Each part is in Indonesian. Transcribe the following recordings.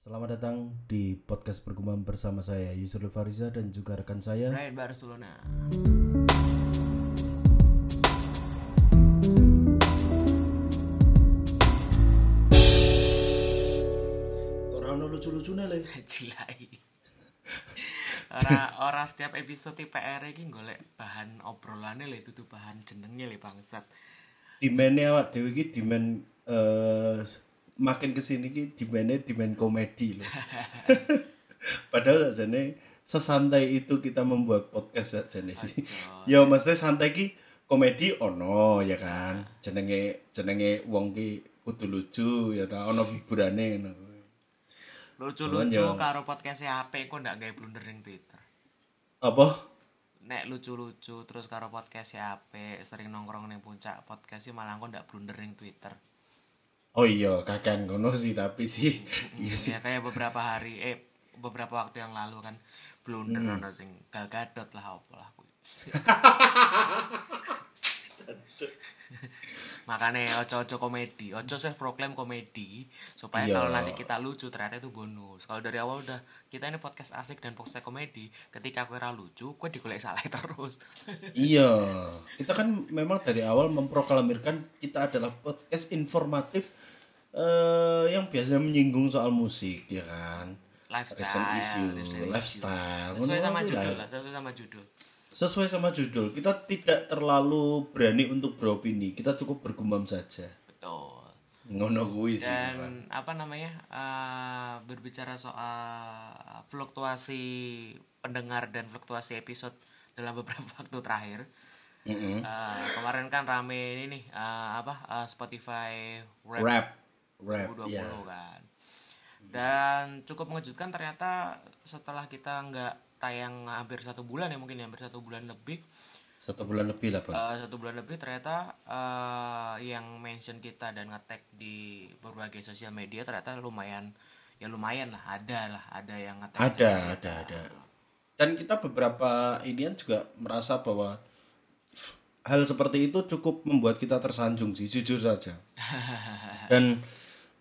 Selamat datang di podcast pergumam bersama saya Yusril Fariza dan juga rekan saya. Brian Barcelona. Orang ono lucu-lucune le. Cilai. ora ora setiap episode PR iki golek bahan obrolane le itu bahan jenenge le bangsat. Demandnya awak dewi ki demand eh makin ke sini ki demandnya demand komedi loh. Padahal jane sesantai itu kita membuat podcast jane sih. ya maksudnya santai ki komedi ono ya kan. Jenenge jenenge wong ki kudu lucu ya ta ono hiburane ngono. Lucu-lucu karo podcast HP kok ndak gawe blunder ning Twitter. Apa? Nek lucu-lucu terus karo podcast HP sering nongkrong ning puncak podcast sih malah kok ndak blunder ning Twitter. Oh iya, kakek ngono sih tapi sih iya sih. Ya kayak beberapa hari eh beberapa waktu yang lalu kan blunder ono sing Gal Gadot lah apa lah kuwi. Makanya ojo-ojo komedi, ojo self proclaim komedi supaya Iya. kalau nanti kita lucu ternyata itu bonus. Kalau dari awal udah kita ini podcast asik dan podcast komedi, ketika aku ora lucu, gue digolek salah terus. Iya, kita kan memang dari awal memproklamirkan kita adalah podcast informatif eh yang biasanya menyinggung soal musik, ya kan? Recent lifestyle, issue, lifestyle, lifestyle, Sesuai sama judul lah, sesuai sama judul. Sesuai sama judul, kita tidak terlalu berani untuk beropini, kita cukup bergumam saja. Betul. Ngono kuwi sih. dan apa namanya eh, berbicara soal fluktuasi pendengar dan fluktuasi episode dalam beberapa waktu terakhir Mm-mm. Eh, kemarin kan rame ini nih eh, apa eh, Spotify Rap, Rap, rap, 2020 ya. kan dan cukup mengejutkan ternyata setelah kita nggak tayang hampir satu bulan ya mungkin ya, hampir satu bulan lebih Satu bulan lebih lah, Bang. Eh, satu bulan lebih ternyata eh, yang mention kita dan ngetek di berbagai sosial media ternyata lumayan ya lumayan lah ada lah ada yang ngetek Ada, ada, ada. Dan kita beberapa inian juga merasa bahwa hal seperti itu cukup membuat kita tersanjung sih, jujur saja. Dan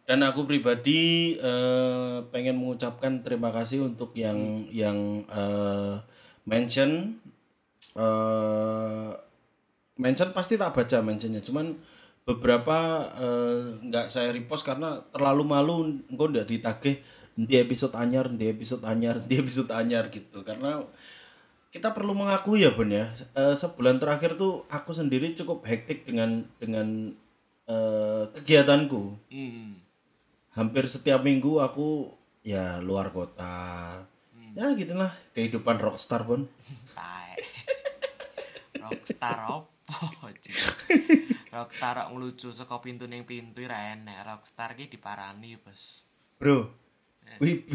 dan aku pribadi eh, pengen mengucapkan terima kasih untuk yang yang eh, mention. Eh mention pasti tak baca mentionnya cuman beberapa nggak saya repost karena terlalu malu engko ndak ditagih di episode anyar di episode anyar di episode anyar gitu. Karena kita perlu mengakui ya Bun ya eh, sebulan terakhir tuh aku sendiri cukup hektik dengan dengan eh, kegiatanku. Hmm. Hampir setiap minggu aku ya luar kota. Ya gitulah kehidupan rockstar pun. Rockstar opo rockstar kok ngelucu saka pintu ning pintu ra enek. Rockstar ki diparani bos. Bro, kuwi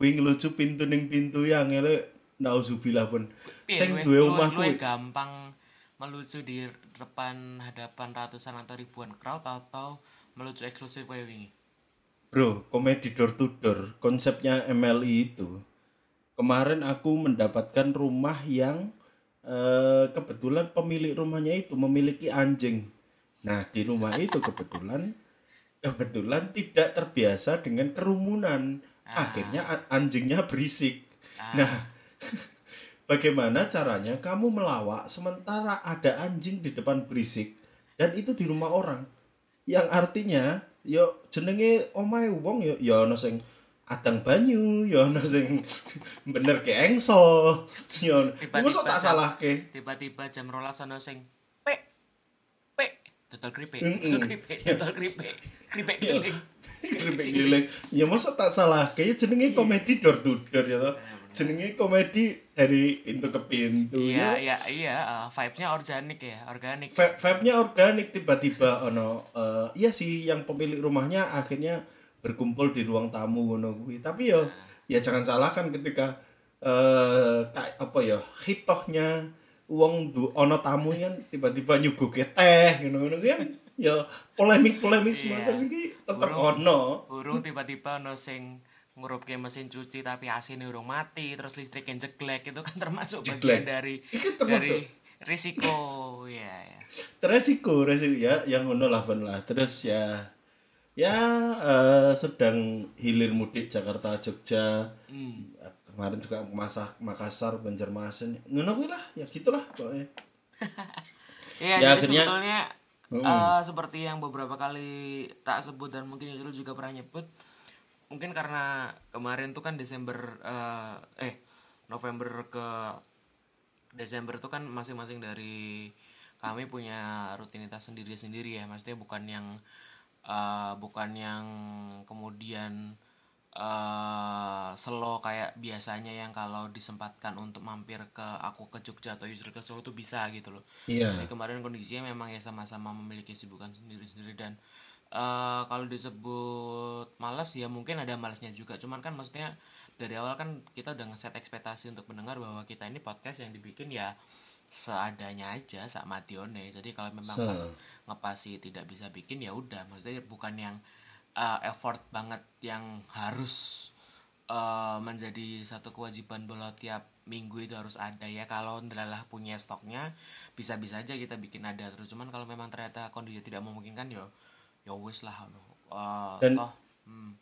kuwi ngelucu pintu ning pintu yang ngele nauzubillah pun. Sing duwe omah kuwi. gampang melucu di depan hadapan ratusan atau ribuan crowd atau melucu eksklusif kayak wingi Bro, komedi door to door konsepnya MLI itu. Kemarin aku mendapatkan rumah yang eh, kebetulan pemilik rumahnya itu memiliki anjing. Nah, di rumah itu kebetulan kebetulan tidak terbiasa dengan kerumunan. Akhirnya a- anjingnya berisik. Nah, bagaimana caranya kamu melawak sementara ada anjing di depan berisik dan itu di rumah orang? Yang artinya yo jenenge omahe wong yo yo ana sing adang banyu, yo ana sing bener ke engsel. Yo mosok tak salahke. tiba-tiba jam rolas ana sing pe pe total kripik Mm-mm. total kripik total kripik kripik keliling Keripik keliling. Ya mosok tak salah. Kayaknya jenenge komedi door to door ya toh. Jenenge komedi dari pintu ke pintu. iya ya. iya iya eh, vibes-nya organik ya organik Vi- vibe-nya organik tiba-tiba ono eh, iya sih yang pemilik rumahnya akhirnya berkumpul di ruang tamu ngono kuwi. Tapi yo ya jangan salahkan ketika eh kayak apa ya hitohnya uang du ono tamu kan tiba-tiba nyuguke teh ngono-ngono kan ya polemik-polemik semacam ini tetap ono. Urung tiba-tiba ono sing ngurupke mesin cuci tapi AC-ne urung mati terus listriknya jeglek itu kan termasuk Jeglek. bagian dari Itu termasuk. dari risiko. Ya ya resiko resiko. Ya yang ngono lah lah. Terus ya ya eh, sedang hilir mudik Jakarta Jogja. Hmm. kemarin juga Masa, Makassar Banjarmasin. Ngono kuwi lah ya gitulah pokoknya. Iya, Ya, jadi akhirnya- sebetulnya eh, seperti yang beberapa kali tak sebut dan mungkin Yusril juga pernah nyebut, mungkin karena kemarin tuh kan Desember eh, eh November ke Desember tuh kan masing-masing dari kami punya rutinitas sendiri-sendiri ya, maksudnya bukan yang eh, bukan yang kemudian eh slow kayak biasanya yang kalau disempatkan untuk mampir ke aku ke Jogja atau Yusril ke Solo tuh bisa gitu loh. iya Jadi kemarin kondisinya memang ya sama-sama memiliki kesibukan sendiri-sendiri dan eh kalau disebut malas ya mungkin ada malasnya juga. Cuman kan maksudnya dari awal kan kita udah ngeset ekspektasi untuk mendengar bahwa kita ini podcast yang dibikin ya seadanya aja sak matione. Jadi kalau memang pas ngepasi tidak bisa bikin ya udah. Maksudnya bukan yang eh, effort banget yang harus eh, menjadi satu kewajiban bahwa tiap minggu itu harus ada ya kalau adalah punya stoknya bisa-bisa aja kita bikin ada terus cuman kalau memang ternyata kondisi tidak memungkinkan yo yo wis lah. Eh, Dan- toh hmm,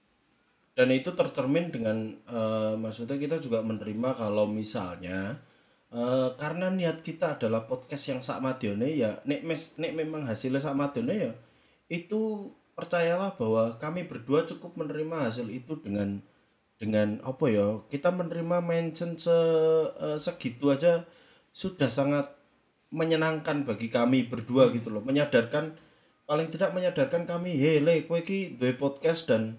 dan itu tercermin dengan eh, maksudnya kita juga menerima kalau misalnya eh, karena niat kita adalah podcast yang sak madione ya nek mes nek memang hasilnya sak madione ya itu percayalah bahwa kami berdua cukup menerima hasil itu dengan dengan apa ya kita menerima mention se, eh, segitu aja sudah sangat menyenangkan bagi kami berdua gitu loh menyadarkan paling tidak menyadarkan kami hei le kowe iki duwe podcast dan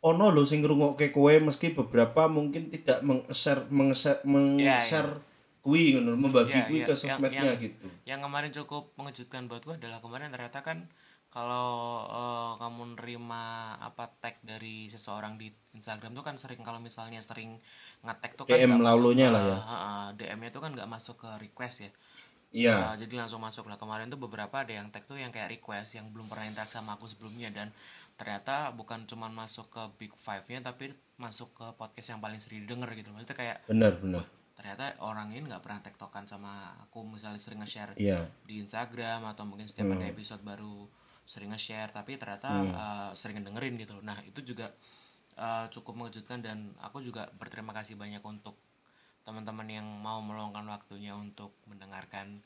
ono lho sing ngrungokke kowe meski beberapa mungkin tidak meng-share meng-share meng-share kuwi ngono membagi Ya, ya, ke yang- sosmednya yang- gitu. yang kemarin cukup mengejutkan buat gue adalah kemarin ternyata kan kalau eh, kamu nerima apa tag dari seseorang di Instagram tuh kan sering kalau misalnya sering nge-tag tuh kan DM lalunya lah ya. Heeh, DM-nya tuh kan nggak masuk ke request ya iya. Uh, jadi langsung masuk. Lah kemarin tuh beberapa ada yang tag tuh yang kayak request yang belum pernah interaksi sama aku sebelumnya. Dan ternyata bukan cuman masuk ke big five nya tapi masuk ke podcast yang paling sering didengar gitu maksudnya kayak benar benar. ternyata orang ini nggak pernah tektokan sama aku. Misalnya sering nge-share iya. di Instagram atau mungkin setiap ada episode baru sering nge-share tapi ternyata uh, sering dengerin gitu nah itu juga uh, cukup mengejutkan dan aku juga berterima kasih banyak untuk teman-teman yang mau meluangkan waktunya untuk mendengarkan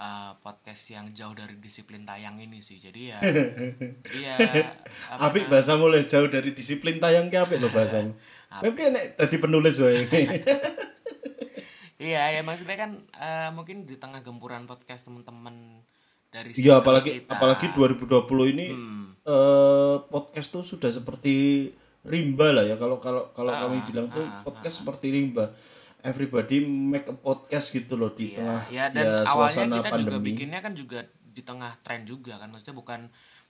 uh, podcast yang jauh dari disiplin tayang ini sih. Jadi ya jadi ya apik bahasa mulai jauh dari disiplin tayang ki apik lho bahasanya Tapi nek dadi penulis wae. Iya, ya maksudnya kan eh, mungkin di tengah gempuran podcast teman-teman dari Iya apalagi kita. apalagi 2020 ini eh podcast tuh sudah seperti rimba lah ya. Kalau kalau kalau kami bilang tuh podcast seperti rimba. Everybody make a podcast gitu loh di tengah ya dan ya, awalnya kita juga pandemi. bikinnya kan juga di tengah tren juga kan maksudnya bukan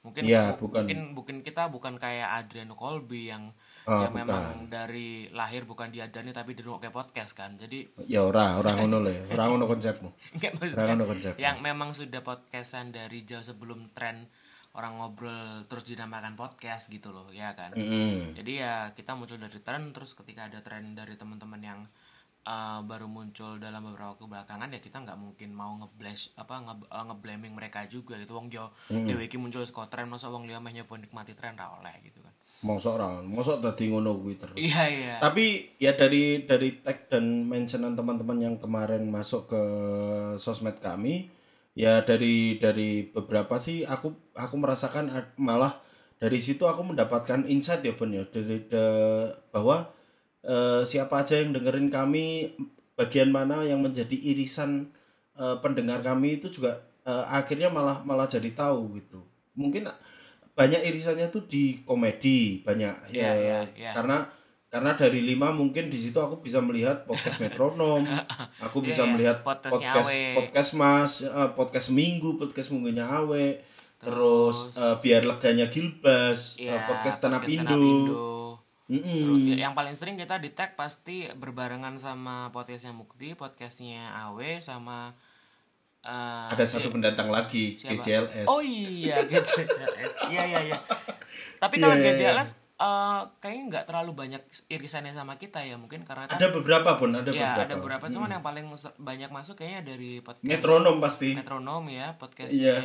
mungkin bu- bukan. mungkin mungkin kita bukan kayak Adriano Colby yang Ah, yang memang dari lahir bukan diadani tapi di kayak podcast kan jadi Ya ora, ora ngono le, ora ngono konsepmu. Ora ngono konsep. yang memang sudah podcastan dari jauh sebelum tren orang ngobrol terus dinamakan podcast gitu loh ya kan Mm. jadi ya kita muncul dari tren terus ketika ada tren dari teman-teman yang uh, baru muncul dalam beberapa waktu belakangan ya kita nggak mungkin mau ngeblash apa nge, uh, ngeblaming mereka juga gitu. Wong yo dewe iki muncul saka tren masa wong liya meh nyoba nikmati tren ra oleh gitu kan. Mosok ora, mosok dadi ngono kuwi terus. iya iya. Tapi ya dari dari tag dan mentionan teman-teman yang kemarin masuk ke sosmed kami, ya dari dari beberapa sih aku aku merasakan malah dari situ aku mendapatkan insight ya Bun ya. Dari de- bahwa eh, siapa aja yang dengerin kami bagian mana yang menjadi irisan eh, pendengar kami itu juga eh, akhirnya malah malah jadi tahu gitu. Mungkin banyak irisannya tuh di komedi banyak Iya, ya iya, iya. karena karena dari lima mungkin di situ aku bisa melihat podcast metronom aku bisa iya. melihat podcast Awe. podcast mas eh, podcast minggu podcast minggunya awe terus, eh, biar leganya gilbas eh, Iya, podcast tanah podcast ya, yang paling sering kita di tag pasti berbarengan sama podcastnya Mukti, podcastnya Awe sama eh, ada satu pendatang lagi siapa? GJLS Oh iya GJLS. Iya iya iya. Tapi kalau Iya, iya, eh, kayaknya nggak terlalu banyak irisannya sama kita ya mungkin karena kan ada beberapa pun ada ya beberapa ada beberapa. cuman yang paling banyak masuk kayaknya dari podcast metronom pasti. Metronom ya podcastnya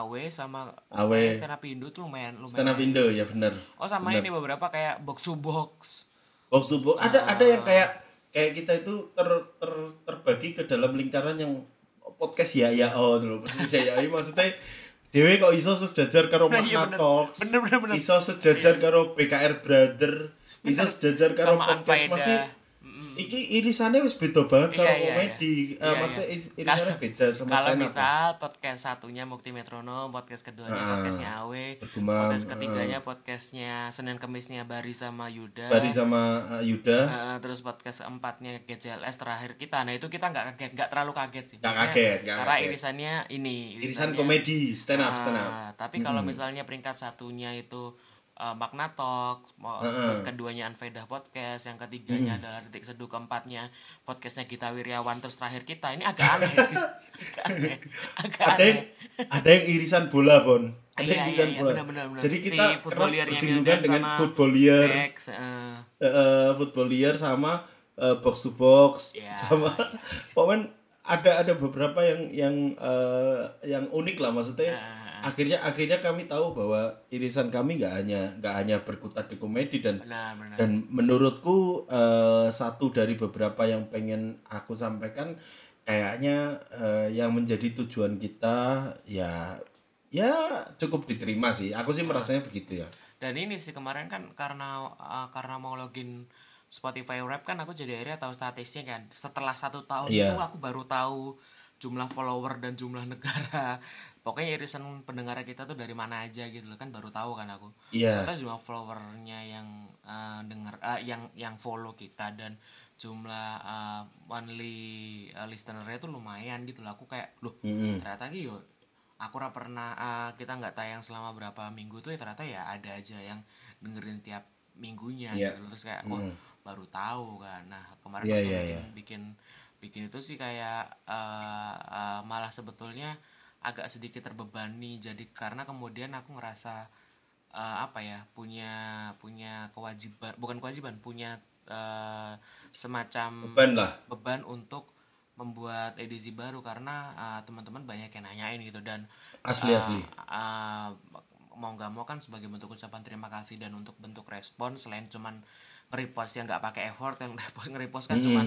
Awe sama. Awe. eh, stand up Indo tuh lumayan lumayan stand up Indo ya bener. Oh sama ini beberapa kayak box to box. Box to box. Ada ada yang Ah. kayak kayak kita itu ter, ter terbagi ke dalam lingkaran yang podcast ya ya oh dulu ya ya maksudnya Dewe kok iso sejajar karo Nah, iya Makna bener. Bener, bener, iso sejajar karo BKR Brother? Iso sejajar karo podcast masih iki irisannya wis beda banget karo Iya, komedi iya. Eh, Iya, maksudnya iya. is- irisannya Kalau- beda sama kalau misal podcast satunya Mukti Metronom podcast keduanya Ah, podcastnya Awe podcast ketiganya podcastnya Senin Kemisnya Bari sama Yuda. Bari sama uh, Yuda. Eh, terus podcast keempatnya GCLS terakhir kita. Nah itu kita nggak kaget nggak terlalu kaget sih. Nggak kaget, nggak karena kaget. irisannya ini irisan irisannya- komedi stand up stand up. Ah, tapi kalau misalnya peringkat satunya itu uh, Magna Talks, mo- terus keduanya Anfaedah Podcast, yang ketiganya adalah Detik Seduh, keempatnya podcastnya Gita Wiryawan, terus terakhir kita ini agak aneh sih, agak aneh, agak ada yang aneh. ada yang irisan bola bon ada Iya, yang iya, irisan iya, bola benar-benar. benar. jadi Si kita footballiernya bersinggungan dengan sama footballier eh, eh, eh, footballier sama eh, box to box Iya. sama pokoknya ada ada beberapa yang yang eh, yang unik lah maksudnya Ah. Akhirnya akhirnya kami tahu bahwa irisan kami nggak hanya nggak hanya berkutat di komedi dan benar, benar. dan menurutku eh, satu dari beberapa yang pengen aku sampaikan kayaknya eh, yang menjadi tujuan kita ya ya cukup diterima sih aku sih merasanya begitu ya Dan ini sih kemarin kan karena uh, karena mau login Spotify Rap kan aku jadi akhirnya tahu statistiknya kan. Setelah satu tahun Iya. itu aku baru tahu jumlah follower dan jumlah negara. Pokoknya irisan pendengar kita tuh dari mana aja gitu loh kan baru tahu kan aku. Iya. Ternyata jumlah followernya yang uh, denger uh, yang yang follow kita dan jumlah uh, monthly uh, listenernya tuh lumayan gitu loh. Aku kayak loh ternyata gitu aku ora pernah uh, kita nggak tayang selama berapa minggu tuh ya ternyata ya ada aja yang dengerin tiap minggunya Iya. gitu loh. terus kayak wah baru tahu kan nah kemarin Iya, waktu iya, bikin, iya. bikin bikin itu sih kayak uh, uh, malah sebetulnya agak sedikit terbebani. Jadi karena kemudian aku ngerasa uh, apa ya punya punya kewajiban bukan kewajiban punya uh, semacam ban lah. beban untuk membuat edisi baru karena uh, teman-teman banyak yang nanyain gitu dan Asli, uh, asli. uh, mau nggak mau kan sebagai bentuk ucapan terima kasih dan untuk bentuk respon selain cuman nge-repost yang nggak pakai effort yang nge-repost nge-repost kan cuman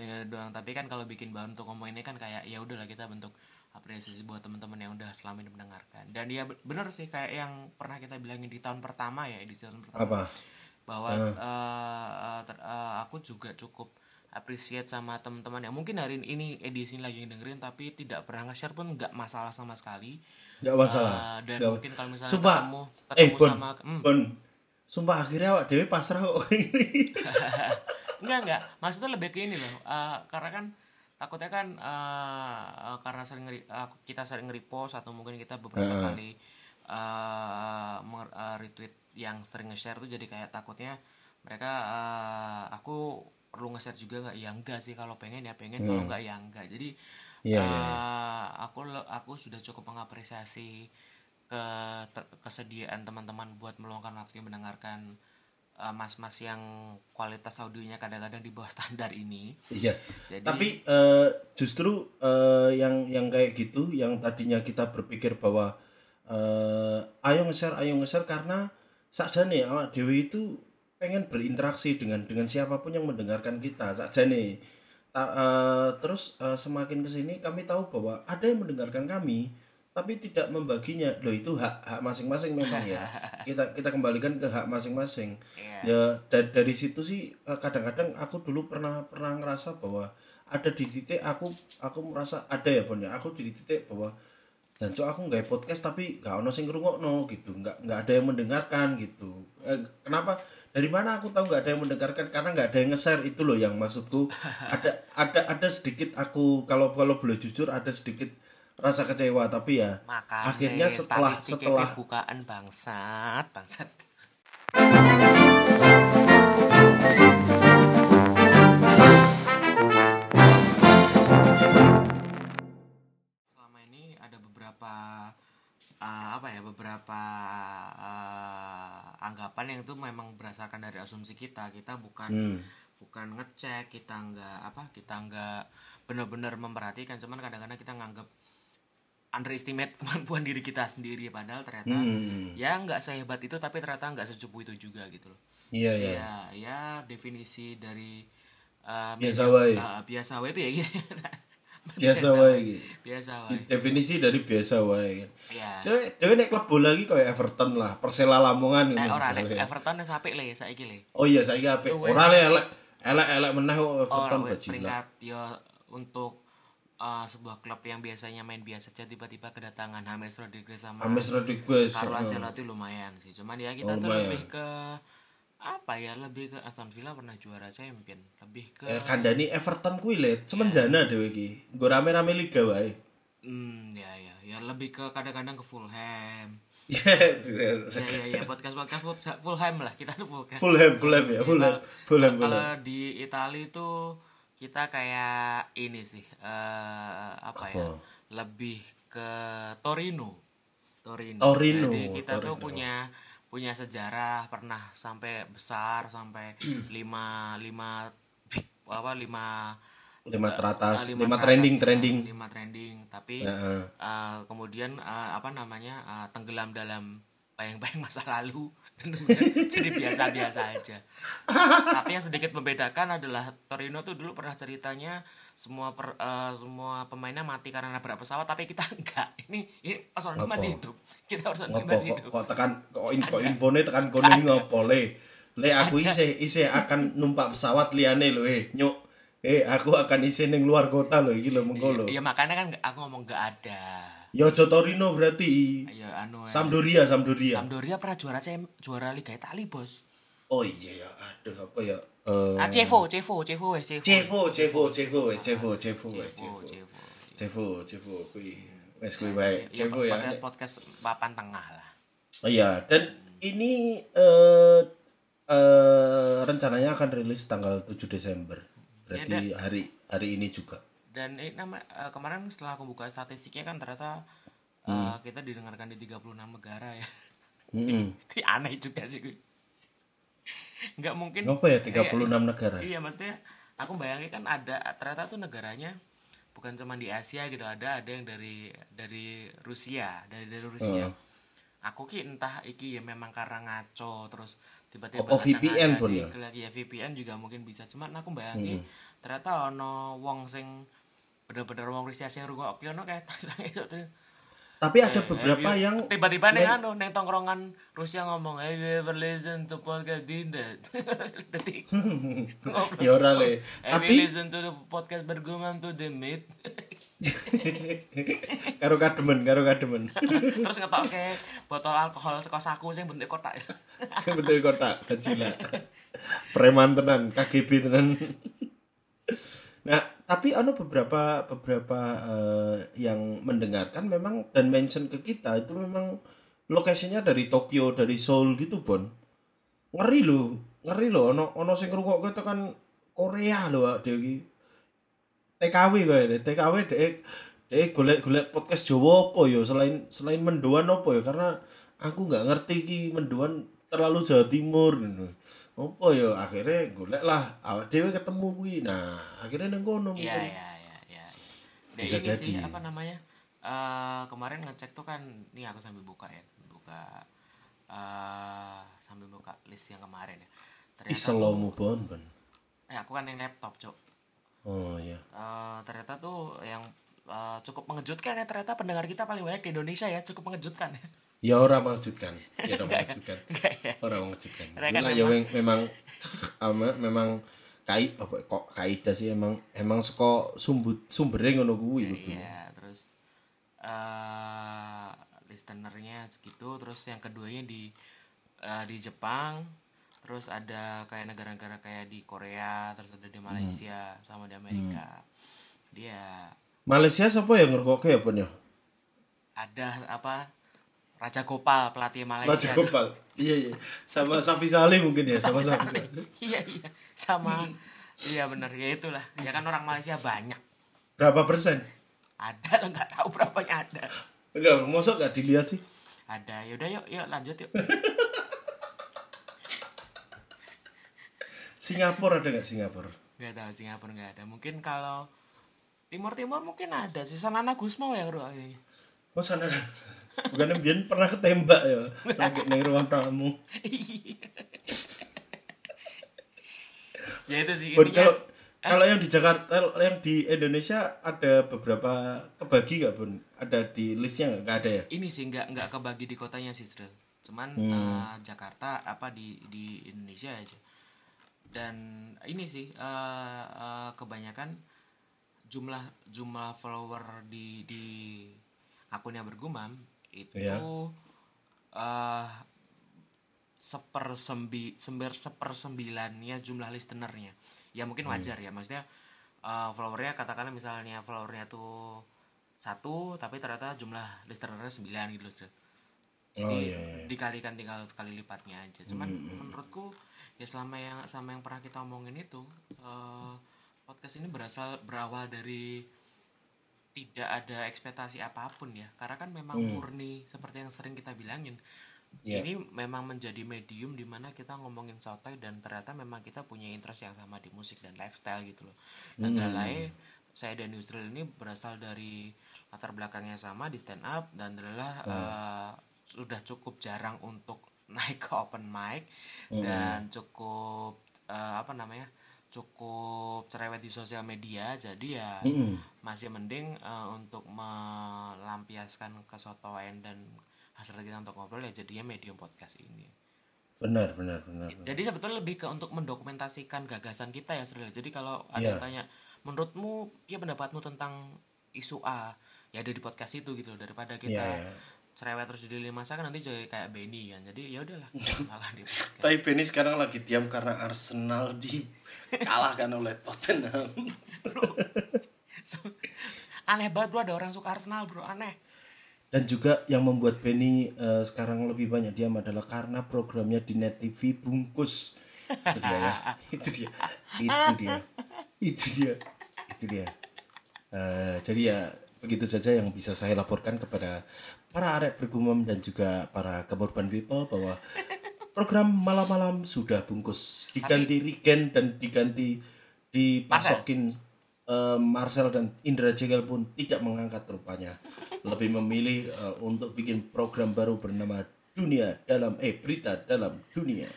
ya doang. Tapi kan kalau bikin bahan untuk ngomong ini kan kayak ya udahlah kita bentuk apresiasi buat teman-teman yang udah selama ini mendengarkan. Dan dia bener sih kayak yang pernah kita bilangin di tahun pertama ya edisi tahun pertama. Apa? Bahwa eh, eh, ter- eh, aku juga cukup appreciate sama teman-teman yang mungkin hari ini edisi ini lagi dengerin tapi tidak pernah nge-share pun nggak masalah sama sekali. Nggak masalah. Eh, dan Nggak- mungkin kalau misalnya sumpah. ketemu eh ketemu bon sama hmm, bon sumpah akhirnya awak dewi pasrah kok. Ini enggak enggak maksudnya lebih ke ini loh. Eh, karena kan takutnya kan eh, eh, karena sering eh, kita sering nge-repost atau mungkin kita beberapa kali eh, mer- eh, retweet yang sering nge-share tuh jadi kayak takutnya mereka eh, aku perlu nge-share juga nggak? Ya enggak sih kalau pengen ya pengen kalau enggak ya enggak jadi Iya, eh, aku le- aku sudah cukup mengapresiasi ke ter- kesediaan teman-teman buat meluangkan waktu mendengarkan eh, mas-mas yang kualitas audionya kadang-kadang di bawah standar ini. Iya. Jadi- Tapi eh, justru eh, yang yang kayak gitu, yang tadinya kita berpikir bahwa eh, ayo nge-share, ayo nge-share karena sakjane awak dewi itu pengen berinteraksi dengan dengan siapa pun yang mendengarkan kita sakjane. Ta- eh, terus eh, semakin ke sini kami tahu bahwa ada yang mendengarkan kami tapi tidak membaginya. Loh itu hak hak masing-masing memang ya. Kita kita kembalikan ke hak masing-masing. Iya. ya da- dari situ sih eh, kadang-kadang aku dulu pernah pernah ngerasa bahwa ada di titik aku aku merasa ada ya Bon ya. Aku di titik bahwa dan aku nggak podcast tapi nggak ono sing ngrungokno gitu. Nggak nggak ada yang mendengarkan gitu. Eh, kenapa? Dari mana aku tahu nggak ada yang mendengarkan? Karena nggak ada yang nge-share. Itu loh yang maksudku. Ada ada ada sedikit aku kalau kalau boleh jujur ada sedikit rasa kecewa tapi ya Makanya akhirnya setelah setelah bukaan bangsat, bangsat. Selama ini ada beberapa uh, apa ya beberapa uh, anggapan yang itu berdasarkan dari asumsi kita kita bukan Hmm. bukan ngecek kita nggak apa kita nggak benar-benar memperhatikan cuman kadang-kadang kita nganggap underestimate kemampuan diri kita sendiri padahal ternyata Hmm. ya nggak sehebat itu tapi ternyata nggak secupu itu juga gitu loh Iya iya. ya ya definisi dari uh, Biasa wae. uh, biasa wae itu ya gitu Biasa wae gitu. biasa wae Definisi dari biasa wae kan. ya Dewe dewe nek klub bola iki kayak Everton lah, Persela Lamongan eh, ngono ora nek. Everton wis apik le saiki le Oh iya saiki apik. Ora le elek elek-elek meneh kok Everton Orang bajingan. ya untuk uh, sebuah klub yang biasanya main biasa saja tiba-tiba kedatangan James Rodriguez sama James Rodriguez. Carlo. Ancelotti lumayan sih. Cuman ya kita Oh, tuh lumayan. lebih ke apa ya lebih ke Aston Villa pernah juara champion lebih ke Eh, kandani Everton kuwi le semenjana dhewe iki. Nggo rame-rame liga wae. hmm ya ya ya lebih ke kadang-kadang ke Fulham Ya, ya ya ya podcast podcast Ful- Fulham lah kita tuh Fulham Fulham, Fulham ya, Fulham, Fulham, Fulham. kalau di Italia itu kita kayak ini sih eh apa, ya lebih ke Torino Torino, Torino, jadi kita tuh Torino. punya punya sejarah pernah sampai besar sampai lima lima apa lima Lima teratas, eh, lima teratas trending, ya, trending. lima trending tapi Heeh. eh, kemudian eh, apa namanya eh, tenggelam dalam bayang-bayang masa lalu dan jadi biasa-biasa aja. Tapi yang sedikit membedakan adalah Torino tuh dulu pernah ceritanya semua per- eh, semua pemainnya mati karena nabrak pesawat tapi kita enggak. Ini ini Apa? masih hidup. Kita Ngopo masih kok, hidup. kok tekan kok, in, kok infone tekan kono ngopo le? Le aku ise ise akan numpak pesawat liane lho eh. Nyuk. Eh aku akan isi ning luar kota lho iki lho mengko lho. Iya makanya kan aku ngomong enggak ada. Ya aja Torino berarti. Ayo anu eh. Sampdoria, Sampdoria. Sampdoria pernah juara Cem- juara Liga Italia, Bos. Oh iya ya, aduh apa ya? Eh, Ah, Cevo, Cevo, Cevo wes, Cevo. Cevo, Cevo, Cevo, eh, Cevo, Cevo, eh, Cevo, Cevo. Cevo. Cevo kuwi. Wes kuwi wae. Ya, Cevo ya. podcast, papan tengah lah. Oh iya, dan ini eh eh rencananya akan rilis tanggal 7 Desember. Berarti hari hari ini juga. Dan ini nama eh, kemarin setelah aku buka statistiknya kan ternyata eh, Hmm. kita didengarkan di 36 negara ya. Kayak aneh juga sih gue. Nggak mungkin. Ngapa ya 36 negara? Iya, maksudnya aku bayangin kan ada ternyata tuh negaranya bukan cuma di Asia gitu, ada ada yang dari dari Rusia, dari dari Rusia. Heeh. Aku ki entah iki ya memang karena ngaco terus tiba-tiba Apa VPN pun di- ya? lagi ya VPN juga mungkin bisa cuman aku bayangin ternyata ono wong sing bener-bener wong Rusia sing rungokke ono kayak itu tuh Tapi ada beberapa Eh, yang tiba-tiba nih anu neng tongkrongan Rusia ngomong have you ever listen to podcast Dinda ngobrol. ya ora le. Tapi listen to the podcast bergumam to the mate karo kademen, karo kademen. terus ngetok ke botol alkohol saka saku sing bentuk kotak Betul kotak, bajila. Preman tenan, KGB tenan. Nah, tapi ada beberapa beberapa eh, yang mendengarkan memang dan mention ke kita itu memang lokasinya dari Tokyo, dari Seoul gitu, Bon. Ngeri loh, ngeri loh ono ono sing ngrungokke tekan Korea loh Dek iki. TKW deh, TKW dek dek golek-golek podcast Jawa apa ya selain selain mendoan apa ya karena aku nggak ngerti ki mendoan terlalu Jawa Timur gitu. Apa ya akhirnya golek lah awak dhewe ketemu kuwi. Nah, akhirnya nang kono Iya iya iya iya. Bisa ini jadi. sih apa namanya? eh kemarin ngecek tuh kan nih aku sambil buka ya, buka eh sambil buka list yang kemarin ya. Ternyata tuh, Iselomu bon bon. eh aku kan yang laptop, Cok. Oh iya. Eh, ternyata tuh yang eh, cukup mengejutkan ya ternyata pendengar kita paling banyak di Indonesia ya, cukup mengejutkan ya. Ya orang mengejutkan. Ya orang mengejutkan. Ya. Orang mengejutkan. Karena ya mem- memang ama, memang kai apa kok kaidah sih emang emang saka sumber sumbernya ngono kuwi kudu. Iya, terus eh listenernya segitu, terus yang keduanya di eh, di Jepang, terus ada kayak negara-negara kayak di Korea, terus ada di Malaysia sama di Amerika. Dia Malaysia siapa yang ngerkoke ya Bon ya? ada apa Raja Gopal pelatih Raja Malaysia. Gopal. Iya iya. Sama Safi Salim mungkin ya, sama Safi. iya iya. Sama. Iya benar ya itulah. Ya kan orang Malaysia banyak. Berapa persen? ada lah nggak tahu berapanya ada. Udah, mosok gak dilihat sih? ada. Yaudah yuk yuk lanjut yuk. Singapura ada nggak Singapura? Nggak tahu Singapura nggak ada. Mungkin kalau Timur Timur mungkin ada. Sih Sanana Gusmo yang ini oh sana bukan Bian pernah ketembak ya? Lagi neng ruang tamu. Ya itu sih intinya kalau kalau yang di Jakarta yang di Indonesia ada beberapa kebagi nggak bun? Ada di listnya nggak? Ada ya? Ini sih nggak nggak kebagi di kotanya sih Sril. cuman Hmm. eh, Jakarta apa di di Indonesia aja. Dan ini sih eh, eh, kebanyakan jumlah jumlah follower di di akunnya bergumam itu Iya. eh seper sembi sember seper sembilannya jumlah listenernya ya mungkin Hmm. wajar ya maksudnya eh, followernya katakanlah misalnya followernya tuh satu tapi ternyata jumlah listenernya sembilan gitu loh jadi Oh, iya, iya. dikalikan tinggal kali lipatnya aja cuman menurutku ya selama yang sama yang pernah kita omongin itu eh, podcast ini berasal berawal dari tidak ada ekspektasi apa pun ya. Karena kan memang murni seperti yang sering kita bilangin. Iya. ini memang menjadi medium di mana kita ngomongin sotoy dan ternyata memang kita punya interest yang sama di musik dan lifestyle gitu loh. Dan Dalai saya dan Yusril ini berasal dari latar belakang yang sama di stand up dan adalah eh, sudah cukup jarang untuk naik ke open mic dan cukup eh, apa namanya cukup cerewet di sosial media jadi ya masih mending eh, untuk melampiaskan kesotoan dan hasil kita untuk ngobrol ya jadinya medium podcast ini benar benar benar jadi sebetulnya lebih ke untuk mendokumentasikan gagasan kita ya Sril. Jadi kalau ada yang Iya. tanya, menurutmu ya pendapatmu tentang isu A ya ada di podcast itu gitu daripada kita Iya, iya. Cerewet terus di lini masa kan nanti jadi kayak Benny kan. Jadi ya udahlah malah di tapi Benny sekarang lagi diam karena Arsenal dikalahkan oleh Tottenham. So, aneh banget bro ada orang suka Arsenal bro aneh. dan juga yang membuat Benny eh, sekarang lebih banyak diam adalah karena programnya di Net TV bungkus. Itu dia ya. Itu dia. Itu dia. Itu dia. Itu dia. Eh, jadi ya begitu saja yang bisa saya laporkan kepada para arek bergumam dan juga para keborban people bahwa program malam-malam sudah bungkus. Diganti Regen dan diganti dipasokin eh, Marcel dan Indra Jegel pun tidak mengangkat rupanya. Lebih memilih eh, untuk bikin program baru bernama dunia dalam eh berita dalam dunia.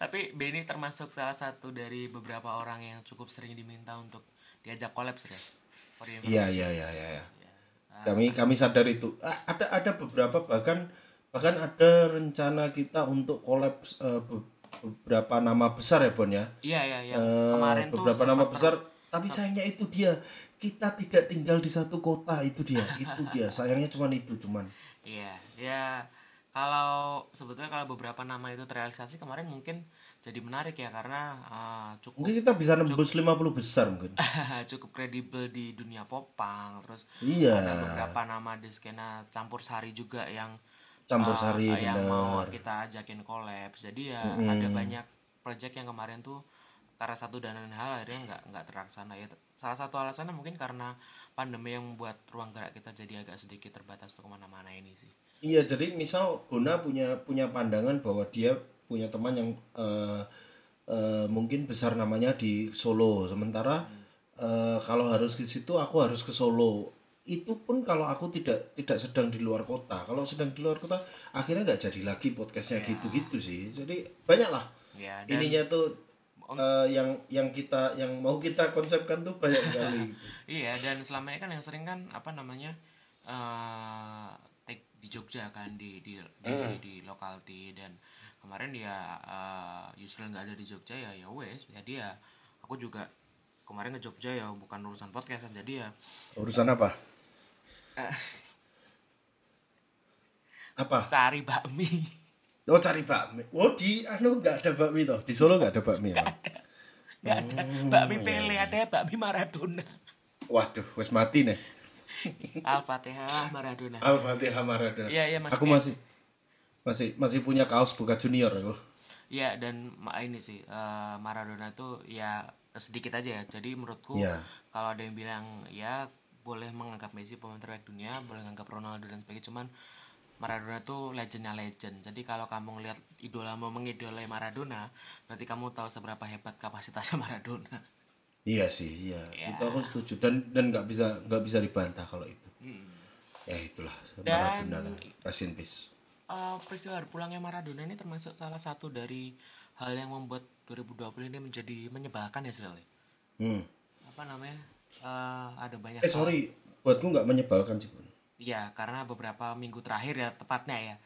Tapi Benny termasuk salah satu dari beberapa orang yang cukup sering diminta untuk diajak collab ya. Iya iya iya iya. Kami kami sadar itu. Ada ada beberapa bahkan bahkan ada rencana kita untuk kolaps be- beberapa nama besar ya Bon ya? Iya iya yang Eh, kemarin tuh beberapa nama sempat besar. tapi sayangnya itu dia. Kita tidak tinggal di satu kota itu dia. Itu dia. Sayangnya cuman itu cuman. Iya, ya kalau sebetulnya kalau beberapa nama itu terrealisasi kemarin mungkin jadi menarik ya karena uh, cukup mungkin kita bisa nembus 50 besar mungkin. cukup kredibel di dunia popang terus Iya. ada beberapa nama di skena campur sari juga yang Campur uh, sari, yang mau kita ajakin collab. Jadi ya ada banyak project yang kemarin tuh karena satu dan lain hal akhirnya nggak nggak terlaksana. Ya salah satu alasannya mungkin karena pandemi yang membuat ruang gerak kita jadi agak sedikit terbatas untuk ke mana-mana ini sih. Iya, jadi misal Bona punya punya pandangan bahwa dia punya teman yang eh, eh, mungkin besar namanya di Solo, sementara eh, kalau harus ke situ aku harus ke Solo. Itu pun kalau aku tidak tidak sedang di luar kota. Kalau sedang di luar kota, akhirnya nggak jadi lagi podcastnya gitu-gitu sih. Jadi banyak lah. ya dan Ininya tuh eh, yang yang kita yang mau kita konsepkan tuh banyak sekali. Iya dan selama ini kan yang sering kan apa namanya eh take di Jogja kan di di di, di lokality dan kemarin dia uh, Yusril nggak ada di Jogja ya ya wes jadi ya aku juga kemarin ke Jogja ya bukan urusan podcast kan jadi ya Urusan apa? eh, Apa? cari bakmi Oh cari bakmi. Oh di anu nggak ada bakmi toh. Di Solo nggak ada bakmi. ya? nggak ada bakmi Pele ada bakmi Maradona Waduh, wes mati nih. Al-Fatihah Maradona Al-Fatihah Maradona. Iya, iya, Aku maksudnya- masih masih masih punya kaos Boca Junior aku. Ya dan ma- ini sih eh, Maradona tuh ya sedikit aja ya. Jadi menurutku Iya. kalau ada yang bilang ya boleh menganggap Messi pemain terbaik dunia, boleh menganggap Ronaldo dan sebagainya. Cuman Maradona tuh legendnya legend. Jadi kalau kamu ngeliat idolamu mengidolai Maradona, berarti kamu tahu seberapa hebat kapasitasnya Maradona. Iya sih, iya. Itu aku setuju dan dan nggak bisa nggak bisa dibantah kalau itu. Ya itulah Maradona lah. Rest in peace. Eh, peristiwa pulangnya Maradona ini termasuk salah satu dari hal yang membuat 2020 ini menjadi menyebalkan ya Srel. Hmm. Apa namanya? Eh, ada banyak Eh sorry, buatku nggak menyebalkan sih. Bun. Iya, karena beberapa minggu terakhir ya tepatnya ya.